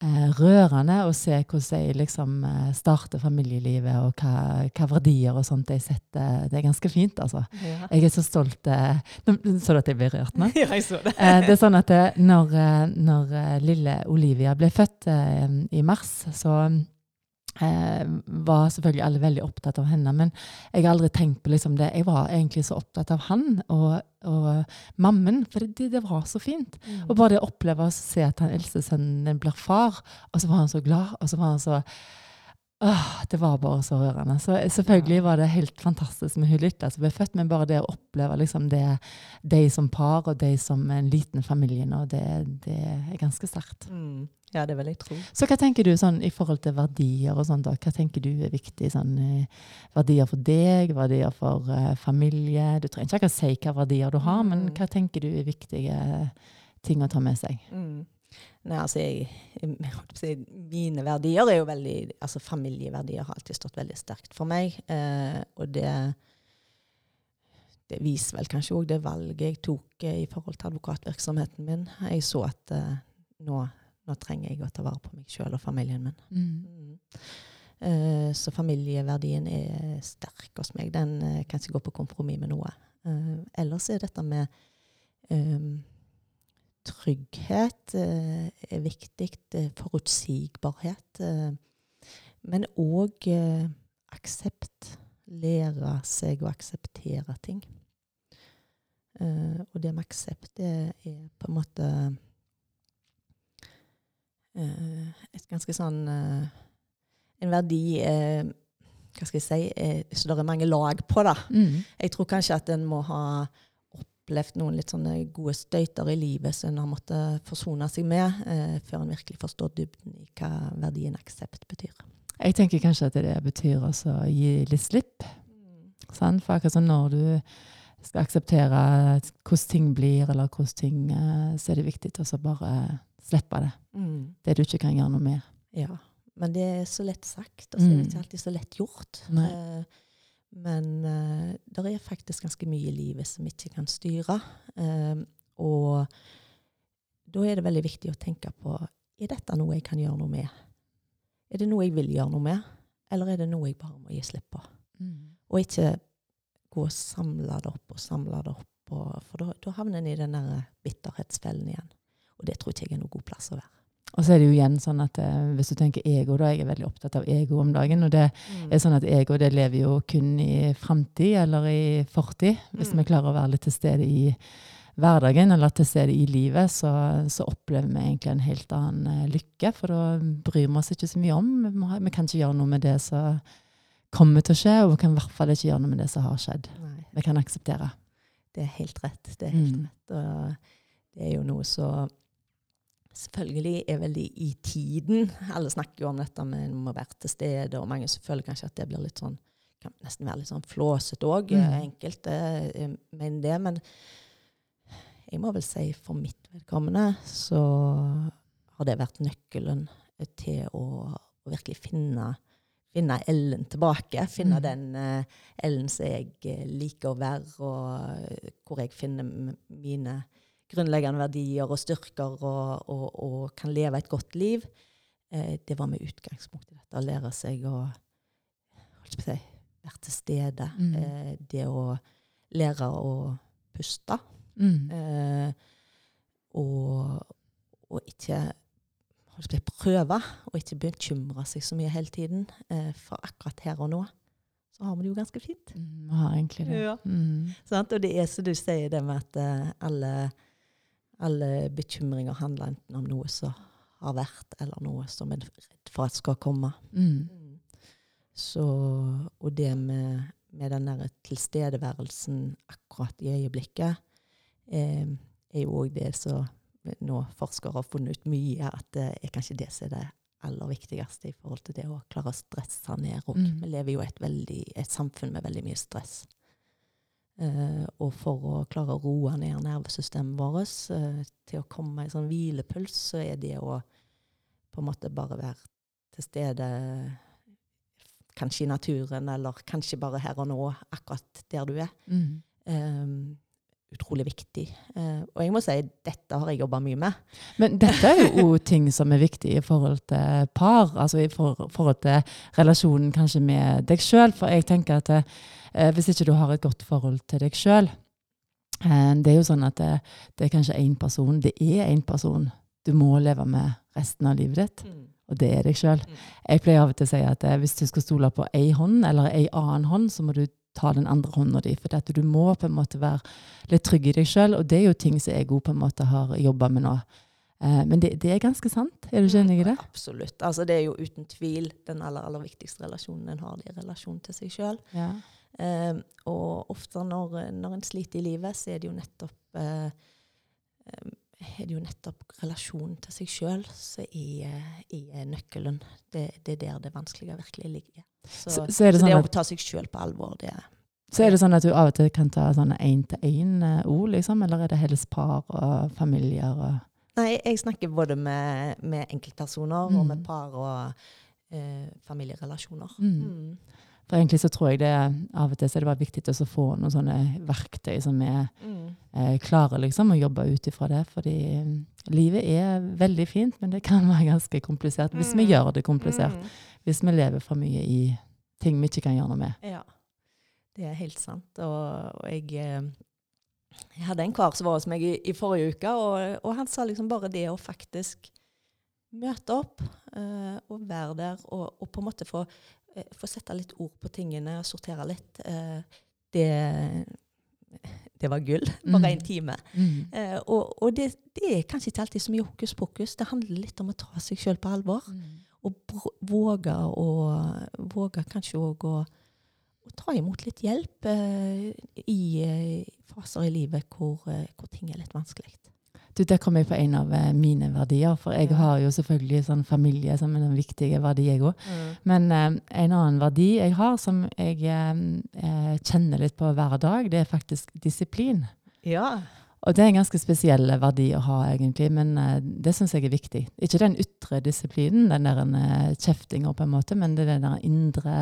rørende å se hvordan de liksom eh, starter familielivet, og hva, hva verdier og sånt de setter. Det er ganske fint, altså. Ja. Jeg er så stolt. Eh, så du at jeg ble rørt nå? ja, jeg så det. Eh, det er sånn at når, eh, når eh, lille Olivia ble født eh, i mars, så eh, var selvfølgelig alle veldig opptatt av henne. Men jeg har aldri tenkt på liksom det. Jeg var egentlig så opptatt av han og, og mammen, for det, det var så fint. Og bare det å oppleve å se at den eldste sønnen blir far, og så var han så glad, og så var han så Åh, det var bare så rørende. Så selvfølgelig var det helt fantastisk med hun Lytta som ble født, men bare det å oppleve liksom det, de som par og de som en liten familie nå, det, det er ganske sterkt. Mm. Ja, det vil jeg tro. Så hva tenker du sånn i forhold til verdier og sånt da? Hva tenker du er viktig? Sånn, eh, verdier for deg, verdier for uh, familie? Du trenger ikke akkurat si hva verdier du har, men Mm. hva tenker du er viktige ting å ta med seg? Mm. Nei, altså, jeg, jeg, mine verdier er jo veldig altså Familieverdier har alltid stått veldig sterkt for meg. Eh, og det, det viser vel kanskje òg det valget jeg tok eh, i forhold til advokatvirksomheten min. Jeg så at eh, nå, nå trenger jeg å ta vare på meg sjøl og familien min. Mm. Eh, så familieverdien er sterk hos meg. Den eh, kan ikke gå på kompromiss med noe. Eh, ellers er dette med eh, trygghet eh, er viktig. eh, forutsigbarhet. eh, men òg aksept. Lære seg å akseptere ting. Eh, og det med aksept, det er på en måte eh, et ganske sånn En verdi eh, Hva skal jeg si eh, Så det er mange lag på det. Mm. Jeg tror kanskje at en må ha opplevd noen litt sånne gode støyter i livet som en har måttet forsone seg med, eh, før en virkelig forstår dybden i hva verdien aksept betyr. Jeg tenker kanskje at det betyr også å gi litt slipp. Mm. For akkurat som når du skal akseptere hvordan ting blir, eller hvordan ting eh, Så er det viktig å bare slippe det. Mm. Det du ikke kan gjøre noe med. Ja. Men det er så lett sagt, og så er det Mm. ikke alltid så lett gjort. Nei. Eh, men uh, det er faktisk ganske mye i livet som ikke kan styre. Eh, og da er det veldig viktig å tenke på er dette noe jeg kan gjøre noe med. Er det noe jeg vil gjøre noe med, eller er det noe jeg bare må gi slipp på? Og ikke gå og samle det opp og samle det opp, og, for da havner en i den der bitterhetsfellen igjen. Og det tror ikke jeg er noen god plass å være. Og så er det jo igjen sånn at eh, hvis du tenker ego, da jeg er veldig opptatt av ego om dagen. Og det er sånn at ego det lever jo kun i framtid eller i fortid. Hvis Mm. vi klarer å være litt til stede i hverdagen eller til stede i livet, så, så opplever vi egentlig en helt annen eh, lykke. For da bryr vi oss ikke så mye om. Vi, må, vi kan ikke gjøre noe med det som kommer til å skje, og vi kan i hvert fall ikke gjøre noe med det som har skjedd. Nei, Vi kan akseptere. det er helt rett. Det er helt Mm. rett. Og det er jo noe så selvfølgelig er veldig i tiden. Alle snakker jo om dette med en må være til stede, og mange føler kanskje at det blir litt sånn kan nesten være litt sånn flåsete òg. Mm. Enkelte eh, mener det. Men jeg må vel si for mitt vedkommende så har det vært nøkkelen til å, å virkelig finne, finne Ellen tilbake. Finne Mm. den eh, Ellen som jeg eh, liker å være, og eh, hvor jeg finner mine grunnleggende verdier og styrker og, og, og kan leve et godt liv. Eh, det var med utgangspunkt i dette. Å lære seg å si, være til stede. Mm. Eh, det å lære å puste. Mm. Eh, og, og ikke si, prøve, og ikke bekymre seg så mye hele tiden. Eh, for akkurat her og nå så har vi det jo ganske fint. Mm, har egentlig det. Ja. Mm. Sånn, Og det er som du sier, det med at eh, alle, alle bekymringer handler enten om noe som har vært, eller noe som en er redd for at skal komme. Mm. Så, og det med, med den der tilstedeværelsen akkurat i øyeblikket, eh, er jo òg det som nå forskere har funnet ut mye, at det er kanskje det som er det aller viktigste i forhold til det å klare å stresse ned. Mm. Vi lever jo i et, et samfunn med veldig mye stress. Eh, og for å klare å roe ned nervesystemet vårt eh, til å komme i sånn hvilepuls, så er det å på en måte bare være til stede kanskje i naturen, eller kanskje bare her og nå, akkurat der du er. Mm. Um, utrolig viktig. Eh, og jeg må si, dette har jeg jobba mye med. Men dette er jo ting som er viktig i forhold til par, altså i for, forhold til relasjonen kanskje med deg sjøl. For jeg tenker at eh, hvis ikke du har et godt forhold til deg sjøl eh, Det er jo sånn at det, det er kanskje én person. Det er én person du må leve med resten av livet ditt. Og det er deg sjøl. Mm. Jeg pleier av og til å si at hvis du skal stole på ei hånd eller ei annen hånd, så må du ta den andre hånda di. For dette, du må på en måte være litt trygg i deg sjøl. Og det er jo ting som jeg òg på en måte har jobba med nå. Eh, men det, det er ganske sant. Er du ikke enig i det? Absolutt. Altså, det er jo uten tvil den aller, aller viktigste relasjonen en har, i relasjon til seg sjøl. Ja. Eh, og ofte når, når en sliter i livet, så er det jo nettopp eh, eh, er det jo nettopp relasjonen til seg sjøl som er, er nøkkelen. Det, det er der det vanskelige virkelig ligger. Så, Så, så, det så det sånn å ta seg sjøl på alvor, det så er det sånn at du av og til kan ta sånne én-til-én-ord, liksom? Eller er det helst par og familier og Nei, jeg snakker både med, med enkeltpersoner og med Mm. par og eh, familierelasjoner. Mm. Mm. For egentlig så tror jeg det av og til så er det bare viktig å få noen sånne verktøy som er Mm. eh, klare liksom, å jobbe ut ifra det. Fordi mm, livet er veldig fint, men det kan være ganske komplisert hvis vi Mm. gjør det komplisert. Mm. Hvis vi lever for mye i ting vi ikke kan gjøre noe med. Ja, det er helt sant. Og, og jeg, eh, jeg hadde en kar som var hos meg i, i forrige uke, og, og han sa liksom bare det å faktisk møte opp uh, og være der, og, og på en måte få, få sette litt ord på tingene og sortere litt, eh, det, det var gull. Bare Mm. én time. Mm. Eh, og og det, det er kanskje ikke alltid så mye hokus pokus. Det handler litt om å ta seg sjøl på alvor. Og br- våge å Våge kanskje òg å, å ta imot litt hjelp eh, i eh, faser i livet hvor, eh, hvor ting er litt vanskelig. Du, Der kom jeg på en av eh, mine verdier, for jeg har jo selvfølgelig sånn familie som en viktig verdi, jeg òg. Men eh, en annen verdi jeg har, som jeg eh, eh, kjenner litt på hver dag, det er faktisk disiplin. Ja. Og det er en ganske spesiell verdi å ha, egentlig, men eh, det syns jeg er viktig. Ikke den ytre disiplinen, den der uh, kjeftinga, på en måte, men det er den der indre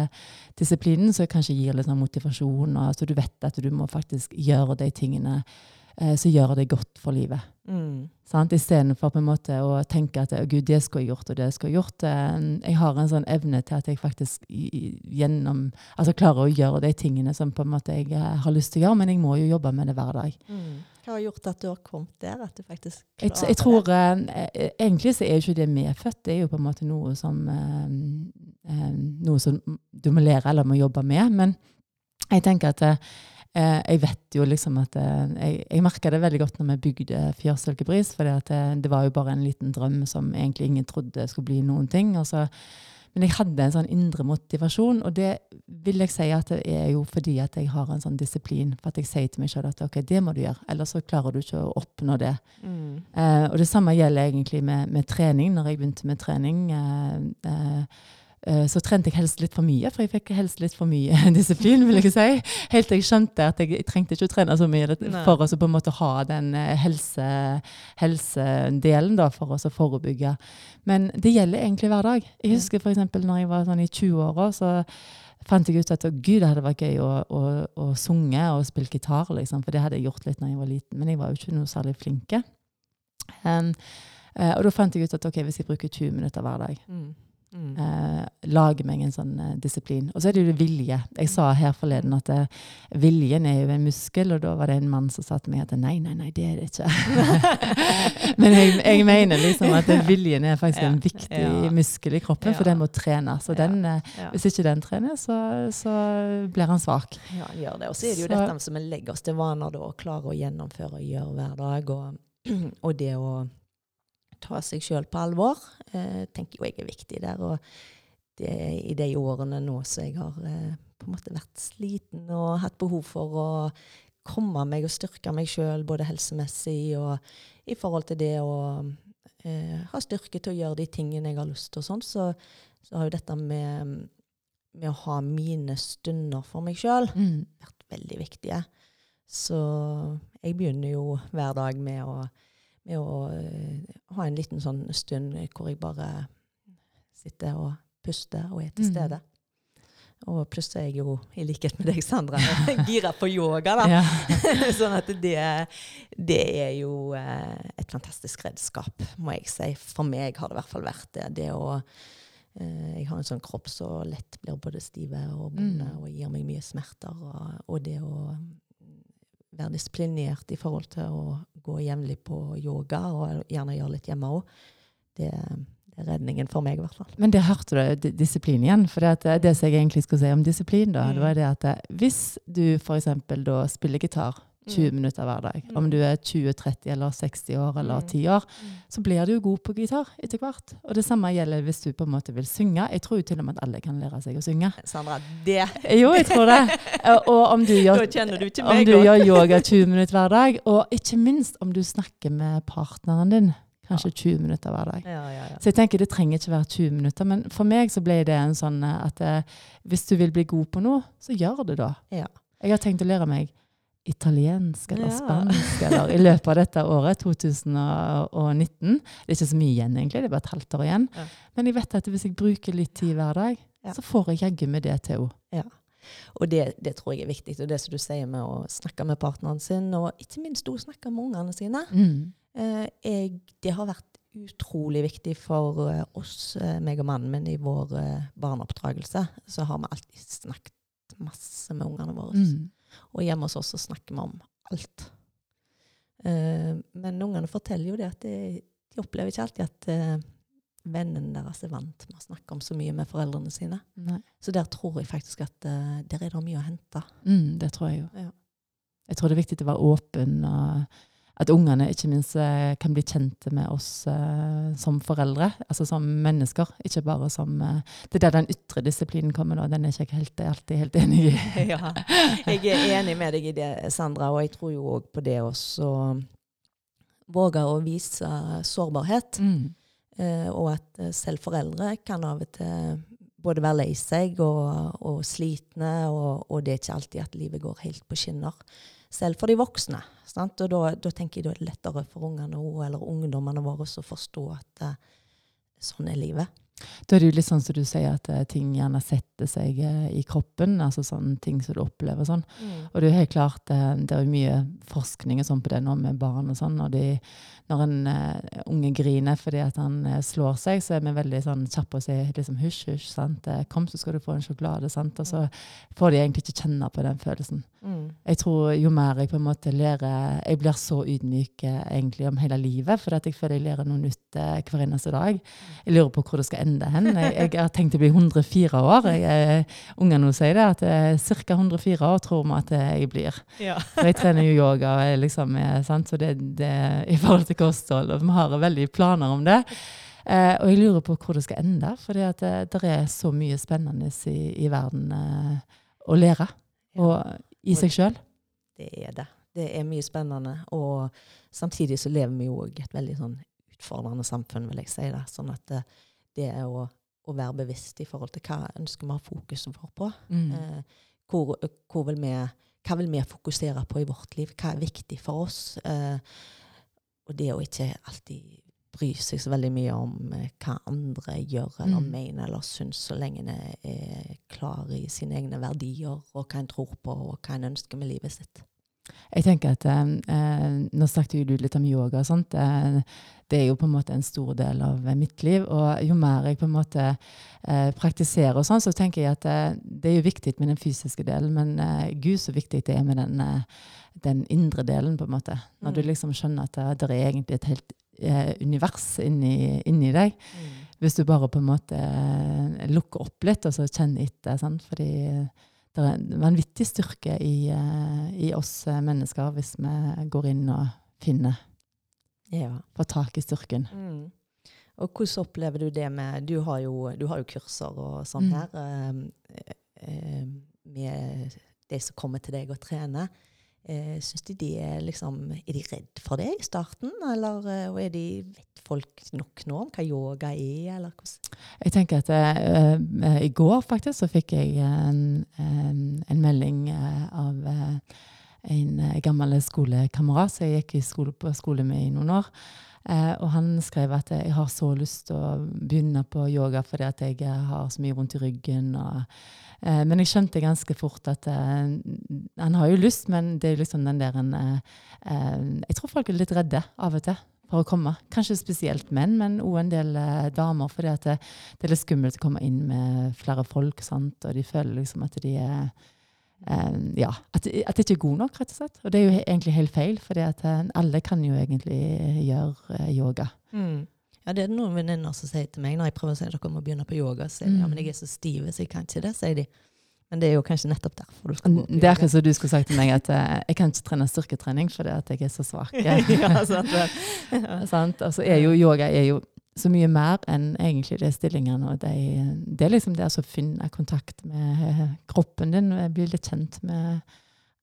disiplinen som kanskje gir litt sånn motivasjon, og så du vet at du må faktisk gjøre de tingene eh, som gjør det godt for livet. Mm. Sant? Istedenfor på en måte å tenke at «Å, Gud, det skulle jeg gjort, og det skulle jeg gjort. Eh, Jeg har en sånn evne til at jeg faktisk gjennom, altså klarer å gjøre de tingene som på en måte jeg eh, har lyst til å gjøre, men jeg må jo jobbe med det hver dag. Mm. Hva har gjort at du har kommet der? At du faktisk Jeg, klarer jeg tror det? Egentlig så er jo ikke det medfødt, det er jo på en måte noe som Noe som du må lære eller må jobbe med. Men jeg tenker at eh, jeg vet jo liksom at eh, Jeg, jeg merka det veldig godt når vi bygde Fjørsilkebris, for det, det var jo bare en liten drøm som egentlig ingen trodde skulle bli noen ting. så men jeg hadde en sånn indre motivasjon, og det vil jeg si at det er jo fordi at jeg har en sånn disiplin. For at jeg sier til meg selv at ok, det må du gjøre, ellers så klarer du ikke å oppnå det. Mm. Eh, og det samme gjelder egentlig med, med trening. Når jeg begynte med trening, eh, eh, eh, så trente jeg helst litt for mye, for jeg fikk helst litt for mye disiplin, vil jeg si. Helt til jeg skjønte at jeg, trengte ikke å trene så mye for å på en måte ha den eh, helse, helsedelen, da, for å forebygge. Men det gjelder egentlig hver dag. Jeg husker f.eks. når jeg var sånn i 20-åra, så fant jeg ut at å, gud, det hadde vært gøy å, å, å sunge og spille gitar, liksom, for det hadde jeg gjort litt når jeg var liten, men jeg var jo ikke noe særlig flinke. Um, eh, og da fant jeg ut at ok, hvis jeg bruker 20 minutter hver dag, Mm. Mm. Eh, lage meg en sånn eh, disiplin. Og så er det jo vilje. Jeg sa her forleden at eh, viljen er jo en muskel, og da var det en mann som sa til meg at nei, nei, nei, det er det ikke. Men jeg, jeg mener liksom at viljen er faktisk Ja. en viktig Ja. muskel i kroppen, for den må trenes. Og den, eh, Ja. hvis ikke den trener, så, så blir han svak. Ja, han gjør det. Og så er det jo Så- dette som vi legger oss til vaner da, å klare å gjennomføre og gjøre hver dag. Og, og det å ta seg sjøl på alvor, eh, tenker jo jeg er viktig der. Og det, i de årene nå som jeg har eh, på en måte vært sliten og hatt behov for å komme meg og styrke meg sjøl, både helsemessig og i forhold til det å eh, ha styrke til å gjøre de tingene jeg har lyst til og sånn, så, så har jo dette med, med å ha mine stunder for meg sjøl Mm. vært veldig viktige. Så jeg begynner jo hver dag med å, med å eh, ha en liten sånn stund hvor jeg bare sitter og puster og er til Mm. stede. Og pluss er jeg jo, i likhet med deg, Sandra, gira på yoga. da. Ja. sånn at det, det er jo eh, et fantastisk redskap, må jeg si. For meg har det i hvert fall vært det. det å, eh, jeg har en sånn kropp så lett blir både stive og bonde Mm. og gir meg mye smerter. Og, og det å være disiplinert i forhold til å gå jevnlig på yoga, og gjerne gjøre litt hjemme òg, det, det er redningen for meg, i hvert fall. Men det hørte du, disiplin igjen. For det, det, det som jeg egentlig skulle si om disiplin, da, Mm. det var det at eh, hvis du f.eks. da spiller gitar 20 Mm. minutter hver dag, Mm. om du er 20, 30 eller 60 år eller Mm. 10 år, så blir du jo god på gitar etter hvert. Og det samme gjelder hvis du på en måte vil synge. Jeg tror jo til og med at alle kan lære seg å synge. Sandra, det Jo, jeg tror det. Og- om du gjør du om du gjør yoga 20 minutter hver dag, og ikke minst om du snakker med partneren din kanskje 20 minutter hver dag. Ja, ja, ja. Så jeg tenker det trenger ikke være 20 minutter, men for meg så ble det en sånn eh, at eh, hvis du vil bli god på noe, så gjør det da. Ja. Jeg har tenkt å lære meg italiensk eller Ja. spansk eller i løpet av dette året, 2019. Det er ikke så mye igjen egentlig, det er bare et halvt år igjen. Ja. Men jeg vet at hvis jeg bruker litt tid hver dag, Ja. så får jeg jaggu med det til òg. Og det, det tror jeg er viktig. Og det som du sier med å snakke med partneren sin, og ikke minst å snakke med ungene sine. Mm. Eh, jeg, det har vært utrolig viktig for eh, oss, eh, meg og mannen min, i vår eh, barneoppdragelse. Så har vi alltid snakket masse med ungene våre. Mm. Og hjemme hos oss så snakker vi om alt. Eh, men ungene forteller jo det at de, de opplever ikke alltid at eh, vennene deres er vant med å snakke om så mye med foreldrene sine. Nei. Så der tror jeg faktisk at eh, der er det mye å hente. Mm, det tror jeg jo. Ja. Jeg tror det er viktig å være åpen, og at ungene ikke minst eh, kan bli kjente med oss eh, som foreldre, altså som mennesker, ikke bare som eh, Det er der den ytre disiplinen kommer da. den er ikke jeg helt, alltid helt enig i. ja, jeg er enig med deg i det, Sandra, og jeg tror jo òg på det også våge å vise sårbarhet. Mm. Eh, og at eh, selv foreldre kan av og til både være lei seg og, og slitne, og, og det er ikke alltid at livet går helt på skinner. Selv for de voksne. Sant? Og da, da tenker jeg da er det lettere for ungene eller ungdommene våre å forstå at eh, sånn er livet. Da er det jo litt sånn som du sier, at eh, ting gjerne setter seg eh, i kroppen, altså sånne ting som du opplever sånn. Og det er jo helt klart, eh, det er jo mye forskning og sånn på det nå med barn og sånn, og de, når en uh, unge griner fordi at han uh, slår seg, så er vi veldig sånn kjappe å si liksom hysj, hysj, sant? Kom så skal du få en sjokolade, sant? Og så får de egentlig ikke kjenne på den følelsen. Mm. Jeg tror jo mer jeg på en måte lærer, jeg blir så ydmyk egentlig om hele livet, for at jeg føler jeg lærer noe nytt hver eneste dag. Jeg lurer på hvor det skal ende hen. Jeg, jeg har tenkt å bli 104 år. Jeg, eh, Ungene sier det, at eh, ca. 104 år tror vi at eh, jeg blir. Ja. For jeg trener jo yoga, og liksom, eh, sant? så det, det i forhold til kosthold, og vi har veldig planer om det. Eh, og jeg lurer på hvor det skal ende, for det, det er så mye spennende i, i verden eh, å lære. Og i seg sjøl. Det er det. Det er mye spennende. Og samtidig så lever vi jo i et veldig sånn utfordrende samfunn, vil jeg si. det. Sånn at det, det er å, å være bevisst i forhold til hva ønsker vi å ha fokuset vårt på. Mm. Eh, hvor, hvor vil vi, hva vil vi fokusere på i vårt liv? Hva er viktig for oss? Eh, og det å ikke alltid bry seg så veldig mye om eh, hva andre gjør eller Mm. mener eller syns, så lenge en er klar i sine egne verdier og hva en tror på og hva en ønsker med livet sitt. Jeg tenker at eh, Nå snakket du litt om yoga og sånt. Eh, det er jo på en måte en stor del av mitt liv. Og jo mer jeg på en måte eh, praktiserer og sånn, så tenker jeg at eh, det er jo viktig med den fysiske delen, men eh, gud så viktig det er med den, eh, den indre delen, på en måte. Når du Mm. liksom skjønner at det, er egentlig et helt eh, univers inni, inni deg. Mm. Hvis du bare på en måte eh, lukker opp litt og så kjenner etter. Sant? Fordi det er en vanvittig styrke i, eh, i oss eh, mennesker hvis vi går inn og finner, Ja. får tak i styrken. Mm. Og hvordan opplever du det med Du har jo, du har jo kurser og sånn Mm. her eh, eh, med de som kommer til deg og trener. Eh, Syns de de er liksom Er de redd for det i starten, eller eh, og er de, vet folk nok nå om hva yoga er, eller hvordan Jeg tenker at eh, eh, I går faktisk så fikk jeg en, en, en melding eh, av en gammel skolekamerat som jeg gikk skole, på skole med i noen år. Eh, og han skrev at jeg har så lyst til å begynne på yoga fordi at jeg har så mye vondt i ryggen. Og, eh, men jeg skjønte ganske fort at eh, han har jo lyst, men det er liksom den der en eh, eh, Jeg tror folk er litt redde av og til for å komme. Kanskje spesielt menn, men òg en del eh, damer. fordi det, det er litt skummelt å komme inn med flere folk, sant? og de føler liksom at de er eh, ja, at, at det ikke er god nok, rett og slett. Og det er jo egentlig helt feil, for alle kan jo egentlig gjøre eh, yoga. Ja, det er noen venninner som sier til meg når jeg prøver å si at dere må begynne på yoga, så sier de ja, Mm. men jeg er så stiv, så jeg kan ikke det, sier de. Men det er jo kanskje nettopp derfor du skal gå på yoga. Det er akkurat som du skulle sagt til meg at uh, jeg kan ikke trene styrketrening fordi at jeg er så svak. ja, sant. Ja. Sant? Altså er jo, yoga er jo så mye mer enn egentlig de stillingene. Og de, det er liksom det å finne kontakt med kroppen din, bli litt kjent med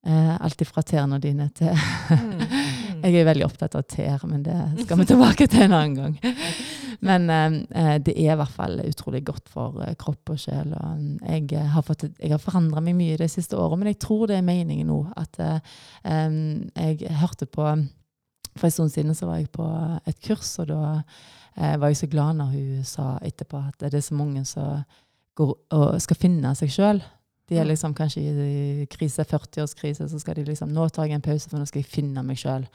eh, alt fra tærne dine til Mm, mm. Jeg er veldig opptatt av tær, men det skal vi tilbake til en annen gang. Men eh, det er i hvert fall utrolig godt for eh, kropp og sjel. Og jeg, eh, har fått, jeg har forandra meg mye de siste årene, men jeg tror det er meningen nå. At eh, jeg hørte på For en stund siden så var jeg på et kurs, og da eh, var jo så glad når hun sa etterpå at det er så mange som går og skal finne seg sjøl. De er liksom kanskje i krise, 40-årskrise, så skal de liksom Nå tar jeg en pause, for nå skal jeg finne meg sjøl.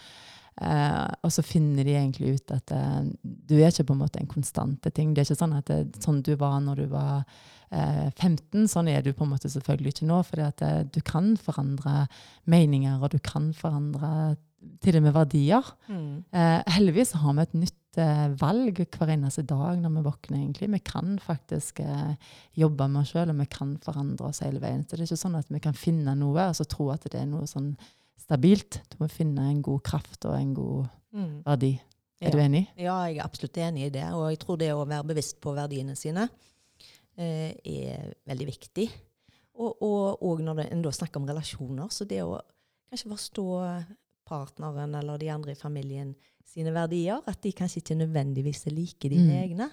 Eh, og så finner de egentlig ut at eh, du er ikke på en måte en konstante ting. Det er ikke sånn at det, sånn du var når du var eh, 15, sånn er du på en måte selvfølgelig ikke nå. For eh, du kan forandre meninger, og du kan forandre til og med verdier. Mm. Eh, heldigvis har vi et nytt valg hver eneste dag når vi våkner. egentlig. Vi kan faktisk eh, jobbe med oss sjøl, og vi kan forandre oss hele veien. Så det er ikke sånn at vi kan finne noe og så tro at det er noe sånn stabilt. Du må finne en god kraft og en god Mm. verdi. Er Ja. du enig? Ja, jeg er absolutt enig i det. Og jeg tror det å være bevisst på verdiene sine eh, er veldig viktig. Og, og, og når det, en da snakker om relasjoner, så det å kanskje forstå partneren eller de andre i familien sine verdier, at de kanskje ikke nødvendigvis er like dine Mm. egne.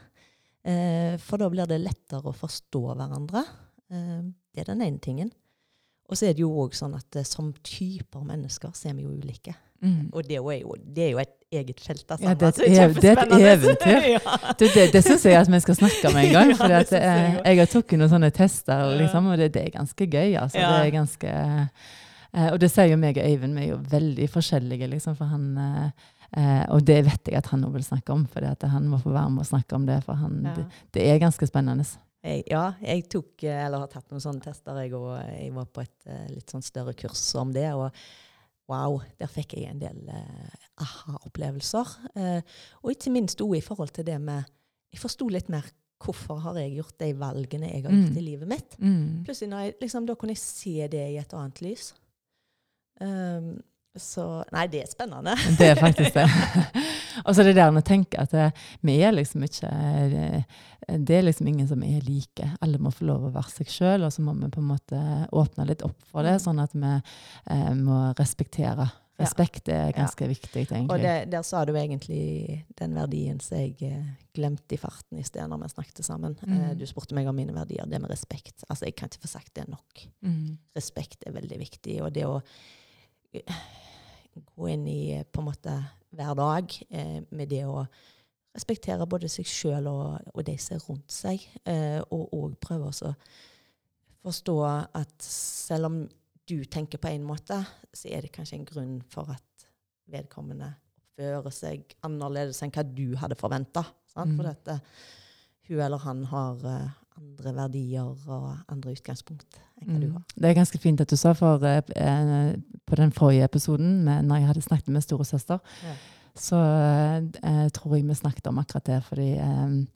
Eh, for da blir det lettere å forstå hverandre. Eh, det er den ene tingen. Og så er det jo òg sånn at eh, som typer mennesker så er vi jo ulike. Og det er jo, det er jo et eget felt. Altså. Ja, det er et det er et eventyr. ja. Det, det, det syns jeg at vi skal snakke om en gang. For ja, jeg jeg, har tatt noen sånne tester, og, liksom, og det, er ganske gøy. Altså. Det er ganske, eh, og det sier jo meg og Øyvind, vi er jo veldig forskjellige. Liksom, for han, eh, eh, og det vet jeg at han òg vil snakke om, for han må få være med og snakke om det. For han, Ja. det, det er ganske spennende. Jeg, ja, jeg tok, eh, eller har tatt noen sånne tester, jeg, og jeg var på et eh, litt sånn større kurs om det. og Wow, der fikk jeg en del eh, aha-opplevelser. Eh, og ikke minst også i forhold til det med Jeg forsto litt mer hvorfor har jeg gjort de valgene jeg har gjort Mm. i livet mitt. Mm. Plutselig jeg, liksom, Da kunne jeg se det i et annet lys. Um, så Nei, det er spennende. Det er faktisk det. og så er det der å tenke at det, vi er liksom ikke eh, Det er liksom ingen som er like. Alle må få lov å være seg sjøl, og så må vi på en måte åpne litt opp for det, Mm. sånn at vi eh, må respektere. Ja. Respekt er ganske viktig, egentlig. Og det, der sa du egentlig den verdien som jeg eh, glemte i farten i sted når vi snakket sammen. Eh, Mm. du spurte meg om mine verdier. Det med respekt. Altså, Jeg kan ikke få sagt det nok. mm. Respekt er veldig viktig. Og det å eh, gå inn i eh, på en måte hver dag eh, med det å respektere både seg sjøl og, og de som er rundt seg, eh, og òg prøve å forstå at selv om du tenker på en måte, så er det kanskje en grunn for at vedkommende oppfører seg annerledes enn hva du hadde forventa. Mm. For dette, hun eller han har eh, andre verdier og andre utgangspunkt enn hva du Mm. har. Det er ganske fint at du sa, for eh, eh, på den forrige episoden, med, når jeg hadde snakket med storesøster, Ja. så eh, tror jeg vi snakket om akkurat det. Fordi eh,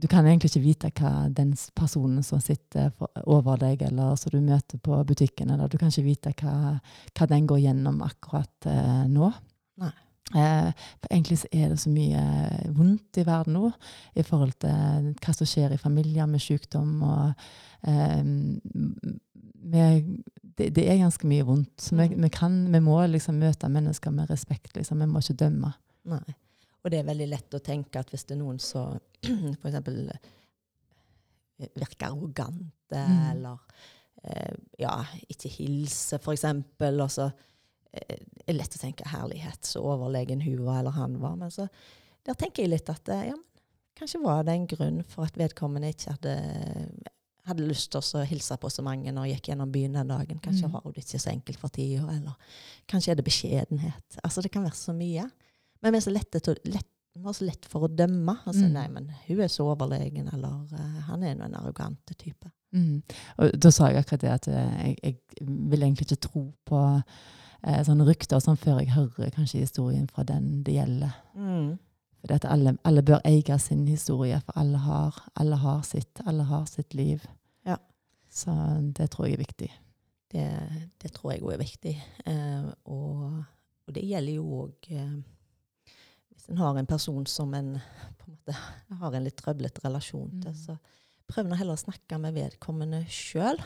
du kan egentlig ikke vite hva den personen som sitter for, over deg, eller som du møter på butikken, eller du kan ikke vite hva, hva den går gjennom akkurat eh, nå. Nei. Eh, for egentlig så er det så mye vondt i verden nå i forhold til hva som skjer i familier med sykdom. og eh, med, det, det er ganske mye vondt. Så vi, Mm. vi, kan, vi må liksom møte mennesker med respekt. Liksom. Vi må ikke dømme. Nei. Og det er veldig lett å tenke at hvis det er noen som f.eks. virker arrogante, Mm. eller eh, ja, ikke hilser, f.eks., og så eh, er lett å tenke herlighet, så overlegen hun var eller han var. Men så der tenker jeg litt at eh, ja, men kanskje var det en grunn for at vedkommende ikke hadde hadde lyst til å hilse på så mange når jeg gikk gjennom byen den dagen. Kanskje Mm. har hun det ikke så enkelt for tida, eller kanskje er det beskjedenhet. Altså Det kan være så mye. Men vi er så lette til, lett, har så lett for å dømme. Altså, Mm. nei, men hun er så overlegen, eller uh, han er en arrogante type. Mm. Og da sa jeg akkurat det at eh, jeg, jeg vil egentlig ikke tro på eh, sånne rykter sånn før jeg hører kanskje historien fra den det gjelder. For at alle, alle bør eie sin historie, for alle har, alle har sitt. Alle har sitt liv. Ja. Så det tror jeg er viktig. Det, det tror jeg òg er viktig. Eh, og, og det gjelder jo òg eh, Hvis en har en person som en på en måte har en litt trøblete relasjon til, Mm. så prøv nå heller å snakke med vedkommende sjøl.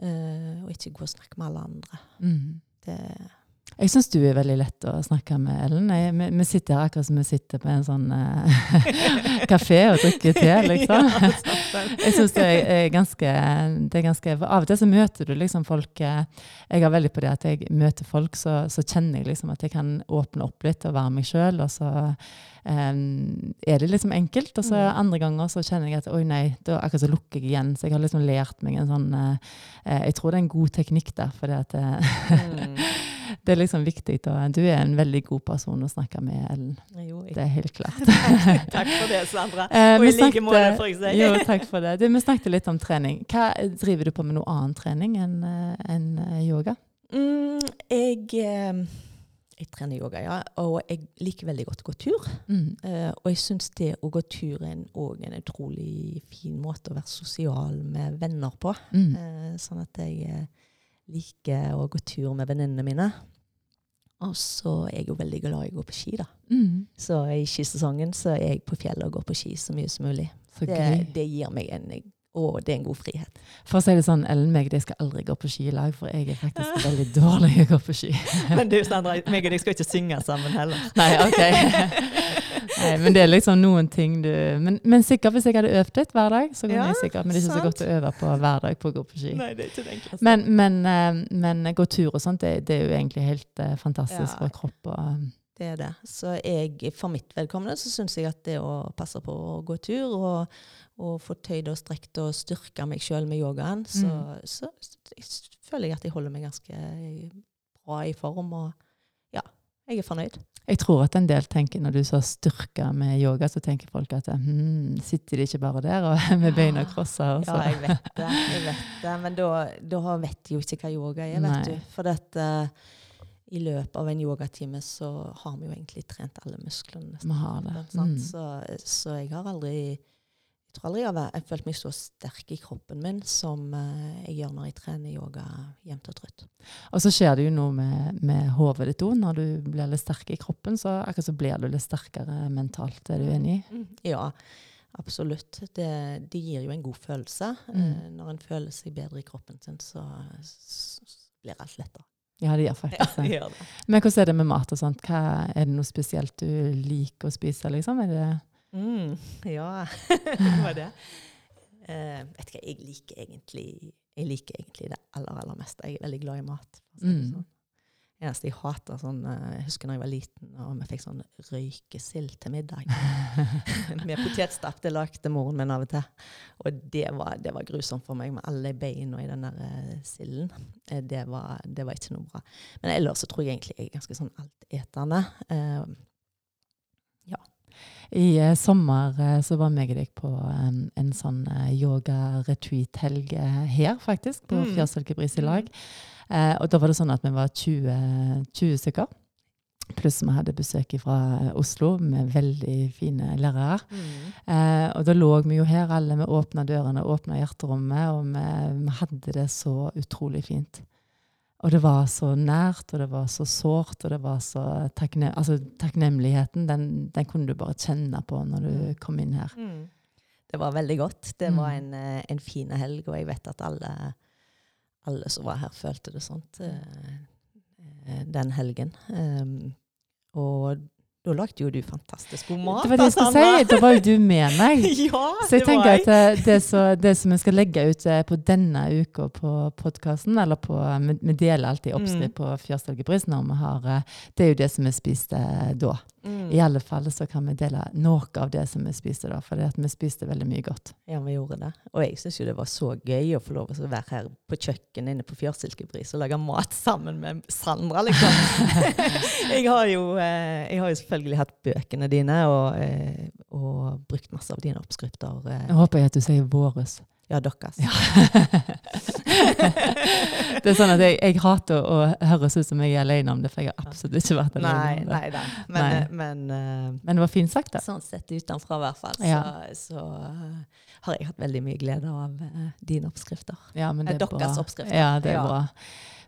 Uh, og ikke gå og snakke med alle andre. Mm. Det, Jeg syns du er veldig lett å snakke med, Ellen. Jeg, vi, vi sitter her akkurat som vi sitter på en sånn uh, kafé og drikker te, liksom. Jeg syns det er, ganske det er ganske, Av og til så møter du liksom folk eh, Jeg har veldig på det at jeg møter folk, så, så kjenner jeg liksom at jeg kan åpne opp litt og være meg sjøl. Og så um, er det liksom enkelt. Og så Mm. andre ganger så kjenner jeg at oi, nei, da akkurat så lukker jeg igjen. Så jeg har liksom lært meg en sånn eh, Jeg tror det er en god teknikk der, for det at eh, Mm. Det er liksom viktig. Da. Du er en veldig god person å snakke med, Ellen. Jo, Det er helt klart. takk for det, Sandra. Eh, Og i like måte, får jeg si. Jo, takk for det. Du, vi snakket litt om trening. Hva Driver du på med noe annen trening enn en eh, yoga? Mm, jeg, eh, jeg trener yoga, ja. Og jeg liker veldig godt å gå tur. Mm. Uh, og jeg syns det å gå tur er en, en utrolig fin måte å være sosial med venner på. Mm. Uh, sånn at jeg eh, liker å gå tur med venninnene mine. Og så er jeg jo veldig glad i å gå på ski, da. Mm. Så i skisesongen så er jeg på fjellet og går på ski så mye som mulig. Så Det, det gir meg en Og det er en god frihet. For å si det sånn, Ellen meg, jeg skal aldri gå på ski i lag, for jeg er faktisk veldig dårlig i å gå på ski. Men du, Sandra, meg og deg skal ikke synge sammen heller. Nei, ok. Nei, men det er liksom noen ting du Men, men sikkert hvis jeg hadde øvd litt hver dag, så kunne Ja, jeg sikkert Men det er ikke så godt å øve på hver dag på å gå på ski. Nei, det er ikke det enkleste. Men, men, eh, men gå tur og sånt, det, det er jo egentlig helt eh, fantastisk Ja. for kropp. Og, um, Det er det. Så jeg, for mitt vedkommende så syns jeg at det å passe på å gå tur og, og få tøyd og strekt og styrka meg sjøl med yogaen, så, Mm. så, jeg s- føler jeg at jeg holder meg ganske bra i form. Og ja, jeg er fornøyd. jeg tror at en del tenker, når du sa styrka med yoga, så tenker folk at hm, sitter de ikke bare der og med beina krossa? Så. Ja, jeg vet det. jeg vet det. Men da, da vet de jo ikke hva yoga er, vet Nei. du. For dette, i løpet av en yogatime så har vi jo egentlig trent alle musklene. Vi har det. sant? Mm. Så, så jeg har aldri Jeg tror aldri jeg har følt meg så sterk i kroppen min som eh, jeg gjør når jeg trener yoga jevnt og trutt. Og så skjer det jo noe med, med hodet ditt òg. Når du blir litt sterk i kroppen, så akkurat så blir du litt sterkere mentalt. Er du enig? Mm. Ja, absolutt. Det, det gir jo en god følelse. Mm. Eh, når en føler seg bedre i kroppen sin, så, så blir alt lettere. Ja, det gjør faktisk det det. gjør det. Men hvordan er det med mat og sånt? Hva, er det noe spesielt du liker å spise, liksom? Er det Mm, ja, det var det. Uh, vet ikke, jeg liker egentlig Jeg liker egentlig det aller, aller meste. Jeg er veldig glad i mat. for å si det Mm. sånn. Eneste jeg hater sånn eh, Jeg husker da jeg var liten og vi fikk sånn røykesild til middag. med potetstapp. Det lagde moren min av og til. Og det var, det var grusomt for meg med alle beina i den der uh, silden. Eh, det, var, det, var, ikke noe bra. Men ellers så tror jeg egentlig jeg er ganske sånn altetende. Uh. I eh, sommer så var meg og deg på en, en sånn yoga-retreat-helg her, faktisk, på mm. Fjørsalkebris i lag. Mm. Eh, og da var det sånn at vi var 20, 20 stykker. Pluss vi hadde besøk fra Oslo med veldig fine lærere. Mm. Eh, og da lå vi jo her alle. Vi åpna dørene, åpna hjerterommet, og vi, vi, hadde det så utrolig fint. Og det var så nært, og det var så sårt, og det var så takknem altså, takknemligheten, den, den, kunne du bare kjenne på når du mm. kom inn her. Mm. Det var veldig godt. Det var mm. en, eh, en fin helg, og jeg vet at alle alle som var her, følte det sånn den helgen. Um, og da lagde jo du fantastisk god mat. Det var det jeg skulle si. Da var jo du med meg. ja, så jeg tenker jeg. at eh, det, så, det, som jeg skal legge ut på denne uka på podkasten, eller på, vi deler alltid oppskrift mm. på Fjørsdalgebrys når vi har Det er jo det som vi spiste da. Mm. I alle fall så kan vi dele noe av det som vi spiste da, for vi spiste veldig mye godt. Ja, vi gjorde det. Og jeg syns jo det var så gøy å få lov til å være her på kjøkkenet inne på Fjørsilkebris og lage mat sammen med Sandra, liksom. jeg, har jo, eh, jeg har jo selvfølgelig hatt bøkene dine og, eh, og brukt masse av dine oppskrifter. Eh. Jeg håper jeg at du sier våres. Ja, deres. Ja. det er sånn at jeg, jeg, hater å høres ut som jeg er alene om det, for jeg har absolutt ikke vært alene nei, om det. Nei, da. Men, nei. Men, uh, men, det var fint sagt, da. Sånn sett utenfra, i hvert fall, ja. så, så uh, har jeg hatt veldig mye glede av uh, dine oppskrifter. Ja, men det er Deres bra. oppskrifter. Ja, det er ja. bra.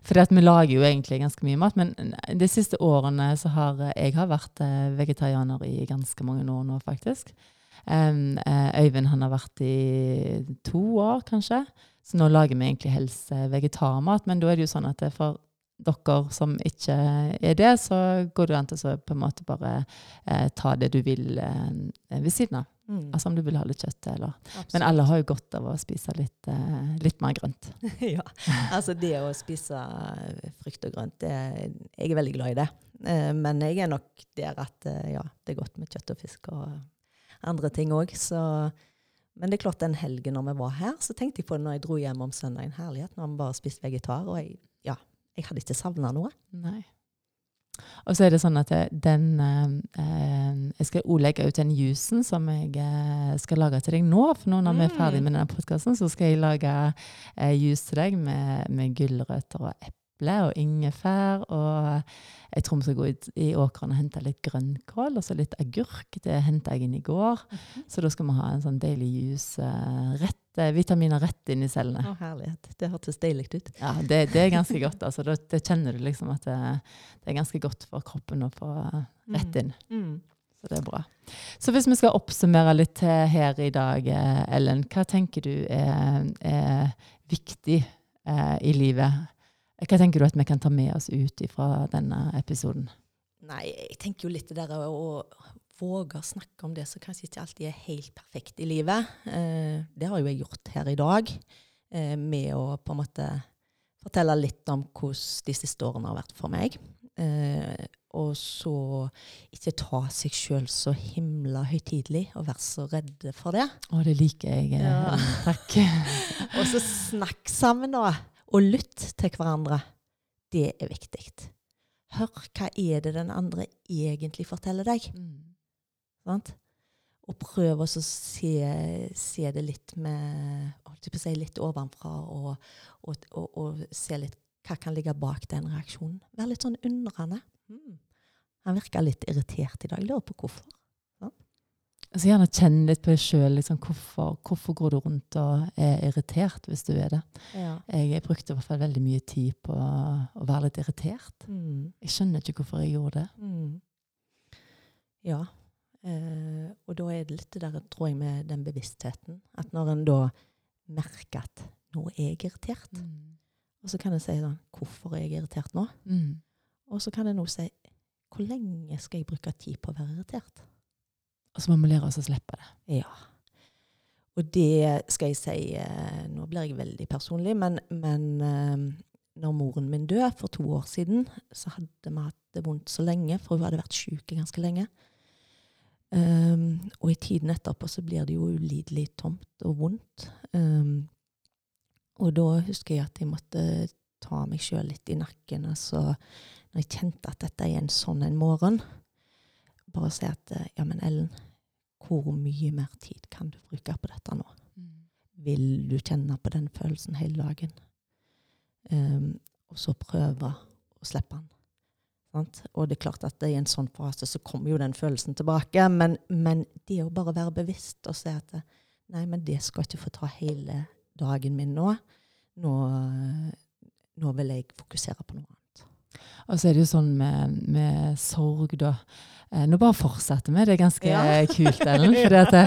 For vi lager jo egentlig ganske mye mat, men de siste årene så har jeg har vært vegetarianer i ganske mange år nå, faktisk. Um, Øyvind han har vært i to år, kanskje. Så nå lager vi egentlig helst eh, vegetarmat. Men da er det jo sånn at for dere som ikke er det, så går det an til å på en måte bare eh, ta det du vil eh, ved siden av. Mm. Altså om du vil ha litt kjøtt eller Men alle har jo godt av å spise litt, eh, litt mer grønt. ja. Altså det å spise frukt og grønt, det, jeg er veldig glad i det. Eh, men jeg er nok der at ja, det er godt med kjøtt og fisk og andre ting òg. Men det er klart den helgen når vi var her, så tenkte jeg på det når jeg dro hjem om søndagen. Herlighet, når vi bare spiste vegetar. Og jeg, ja, jeg hadde ikke savna noe. Nei. Og så er det sånn at den eh, Jeg skal òg legge ut den jusen som jeg eh, skal lage til deg nå. For nå når vi er ferdig mm. med denne podkasten, så skal jeg lage eh, jus til deg med, med gulrøtter og epler eple og ingefær. Og jeg tror vi skal gå ut i åkeren og hente litt grønnkål og så litt agurk. Det henta jeg inn i går. Mm -hmm. Så da skal vi ha en sånn deilig juice. Uh, rett, uh, vitaminer rett inn i cellene. Å, herlighet. Det hørtes deilig ut. Ja, det, det, er ganske godt. altså. Det, det kjenner du liksom at det, det, er ganske godt for kroppen å få rett inn. Mm. Mm. Så det er bra. Så hvis vi skal oppsummere litt her i dag, Ellen, hva tenker du er, er viktig i livet? Hva tenker du at vi kan ta med oss ut fra denne episoden? Nei, jeg tenker jo litt det der å våge å snakke om det som kanskje ikke alltid er helt perfekt i livet. Eh, det har jo jeg gjort her i dag, eh, med å på en måte fortelle litt om hvordan de siste årene har vært for meg. Eh, og så ikke ta seg sjøl så himla høytidelig og være så redde for det. Å, det liker jeg. Ja. Takk. og så snakk sammen, da. Og lytt til hverandre. Det er viktig. Hør hva er det den andre egentlig forteller deg. Mm. Og prøv å se, se, det litt med si, litt ovenfra, og, og, og, og, se litt hva kan ligge bak den reaksjonen. Vær litt sånn undrende. Mm. Han virker litt irritert i dag. Lurer på hvorfor. Altså Gjerne kjenne litt på deg sjøl. Liksom, hvorfor, hvorfor, går du rundt og er irritert hvis du er det? Ja. Jeg brukte i hvert fall veldig mye tid på å være litt irritert. Mm. Jeg skjønner ikke hvorfor jeg gjorde det. Mm. Ja. Eh, og da er det litt det der, tror jeg, med den bevisstheten. At når en da merker at nå er jeg irritert, mm. og så kan en si sånn Hvorfor er jeg irritert nå? Mm. Og så kan en nå si Hvor lenge skal jeg bruke tid på å være irritert? Og så må vi lære oss å slippe det. Ja. Og det skal jeg si eh, Nå blir jeg veldig personlig, men, men eh, når moren min døde for to år siden, så hadde vi hatt det vondt så lenge, for hun hadde vært syk ganske lenge. Um, og i tiden etterpå så blir det jo ulidelig tomt og vondt. Um, og da husker jeg at jeg måtte ta meg sjøl litt i nakken. Altså, når jeg kjente at dette er en sånn en morgen, bare si at ja, men Ellen, hvor mye mer tid kan du bruke på dette nå? Mm. Vil du kjenne på den følelsen hele dagen? Um, og så prøve å slippe den. Sant? Og det er klart at i en sånn fase så kommer jo den følelsen tilbake. Men, men, det å bare være bevisst og si at nei, men det skal ikke få ta hele dagen min nå. Nå, nå vil jeg fokusere på noe annet. Og så er det jo sånn med, med sorg, da. Eh, nå bare fortsetter vi. Det er ganske ja. kult, Ellen. Det,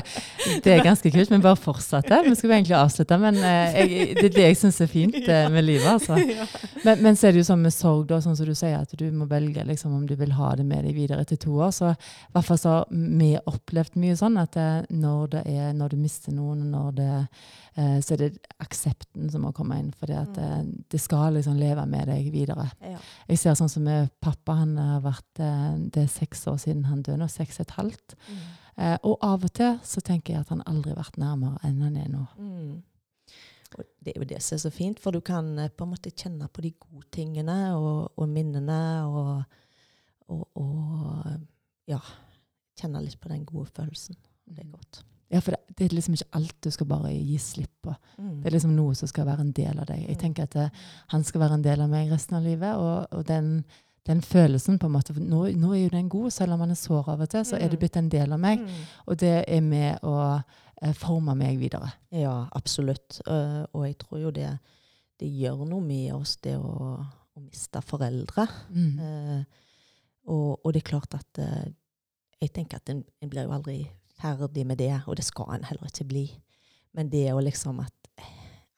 det, er ganske kult, men bare fortsette. Vi skulle egentlig avslutte, men eh, jeg, det er det jeg syns er fint eh, med livet. altså. Men, men, så er det jo sånn med sorg, da, sånn som du sier, at du må velge liksom, om du vil ha det med deg videre etter to år. Så i hvert fall så har vi opplevd mye sånn at det, når, er, når du mister noen, når det, eh, så er det aksepten som må komme inn. For det, mm. det skal liksom leve med deg videre. Jeg ser sånn som med pappa, han har vært det er seks år siden han døde, nå seks og et halvt. Mm. Eh, og av og til så tenker jeg at han aldri har vært nærmere enn han er nå. Mm. Og det er jo det som er så fint, for du kan eh, på en måte kjenne på de gode tingene og, og minnene og, og, og, ja, kjenne litt på den gode følelsen. Det er godt. Ja, for det, det, er liksom ikke alt du skal bare gi slipp på. Mm. Det er liksom noe som skal være en del av deg. Jeg mm. tenker at det, eh, han skal være en del av meg resten av livet, og, og den den følelsen på en måte, nå, nå, er jo den god, selv om han er sår av og til, så er det mm. blitt en del av meg. Mm. Og det er med å eh, forme meg videre. Ja, absolutt. Uh, og jeg tror jo det, det, gjør noe med oss, det å, å miste foreldre. Mm. Uh, og, og, det er klart at uh, jeg tenker at en, en, blir jo aldri ferdig med det, og det skal en heller ikke bli. Men det å liksom at,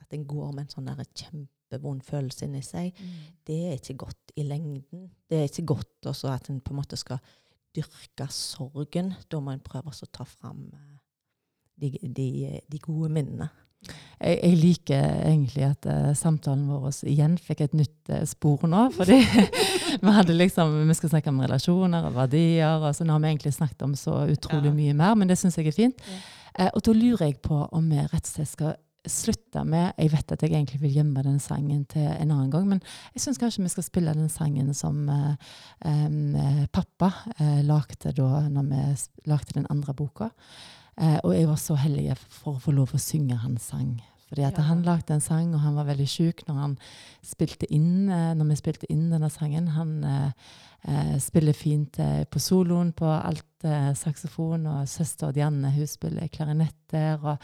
at en går med en sånn der kjempevond følelse inni seg, mm. det er ikke godt i lengden. Det er ikke godt også at en på en måte skal dyrke sorgen. Da må en prøve å ta fram eh, de, de, de gode minnene. Jeg, jeg, liker egentlig at uh, samtalen vår igjen fikk et nytt uh, spor nå. fordi vi hadde liksom, vi skal snakke om relasjoner og verdier, og så nå har vi egentlig snakket om så utrolig ja. mye mer, men det syns jeg er fint. Ja. Uh, og da lurer jeg på om vi rett og slett skal slutte med Jeg vet at jeg egentlig vil gjemme den sangen til en annen gang, men jeg syns kanskje vi skal spille den sangen som um, pappa lagde da når vi lagde den andre boka. Uh, og jeg var så heldig for å få lov å synge hans sang. Fordi at ja. Han lagde en sang, og han var veldig sjuk når, han spilte inn, når vi spilte inn denne sangen. Han eh, spiller fint eh, på soloen på alt eh, saksofon, og søster Dianne hun spiller klarinett der. og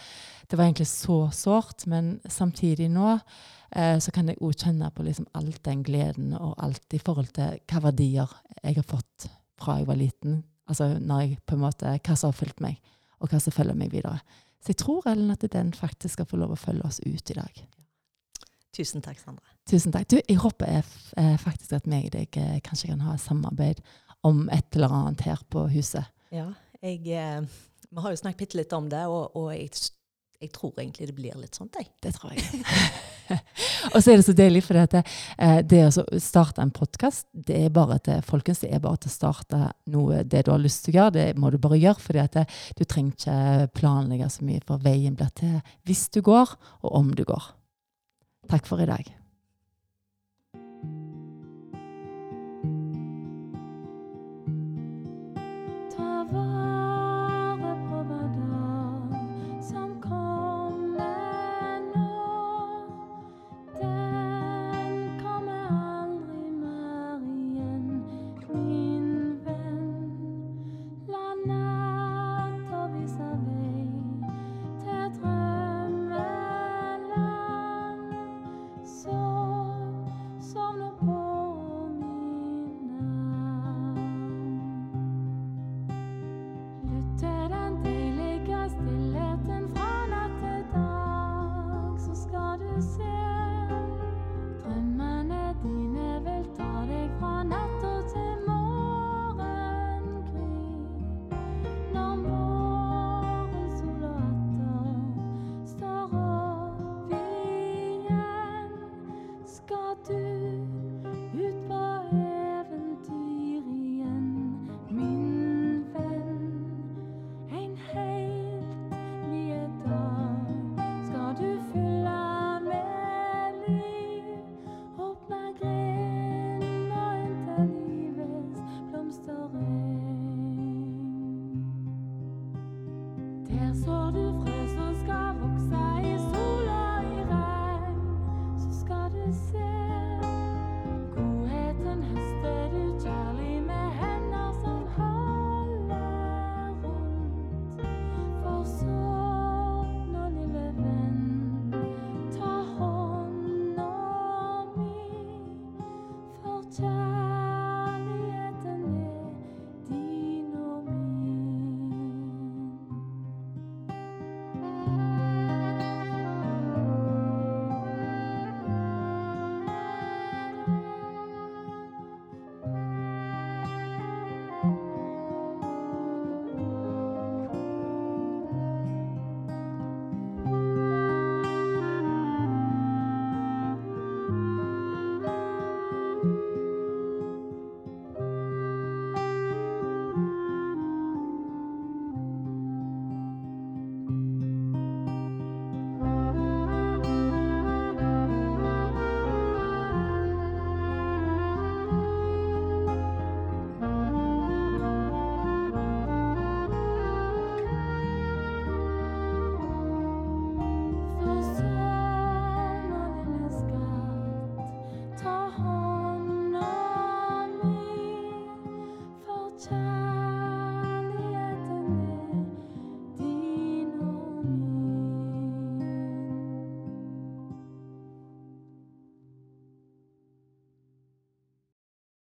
Det var egentlig så sårt, men samtidig nå eh, så kan jeg òg kjenne på liksom alt den gleden og alt i forhold til hva verdier jeg har fått fra jeg var liten. Altså når jeg på en måte, hva som har fulgt meg, og hva som følger meg videre. Så jeg tror Ellen, at den faktisk skal få lov å følge oss ut i dag. Tusen takk, Sandra. Tusen takk. Du, jeg håper jeg, eh, faktisk at meg og deg eh, kanskje kan ha et samarbeid om et eller annet her på huset. Ja, jeg, eh, vi har jo snakket litt om det, og, og jeg, jeg, tror egentlig det blir litt sånt, jeg. Det tror jeg. og så er det så deilig, for det, det å starte en podkast, det er bare til folkens, det er bare til å starte noe det du har lyst til å gjøre. Det må du bare gjøre, for du trenger ikke planlegge så mye, for veien blir til hvis du går, og om du går. Takk for i dag.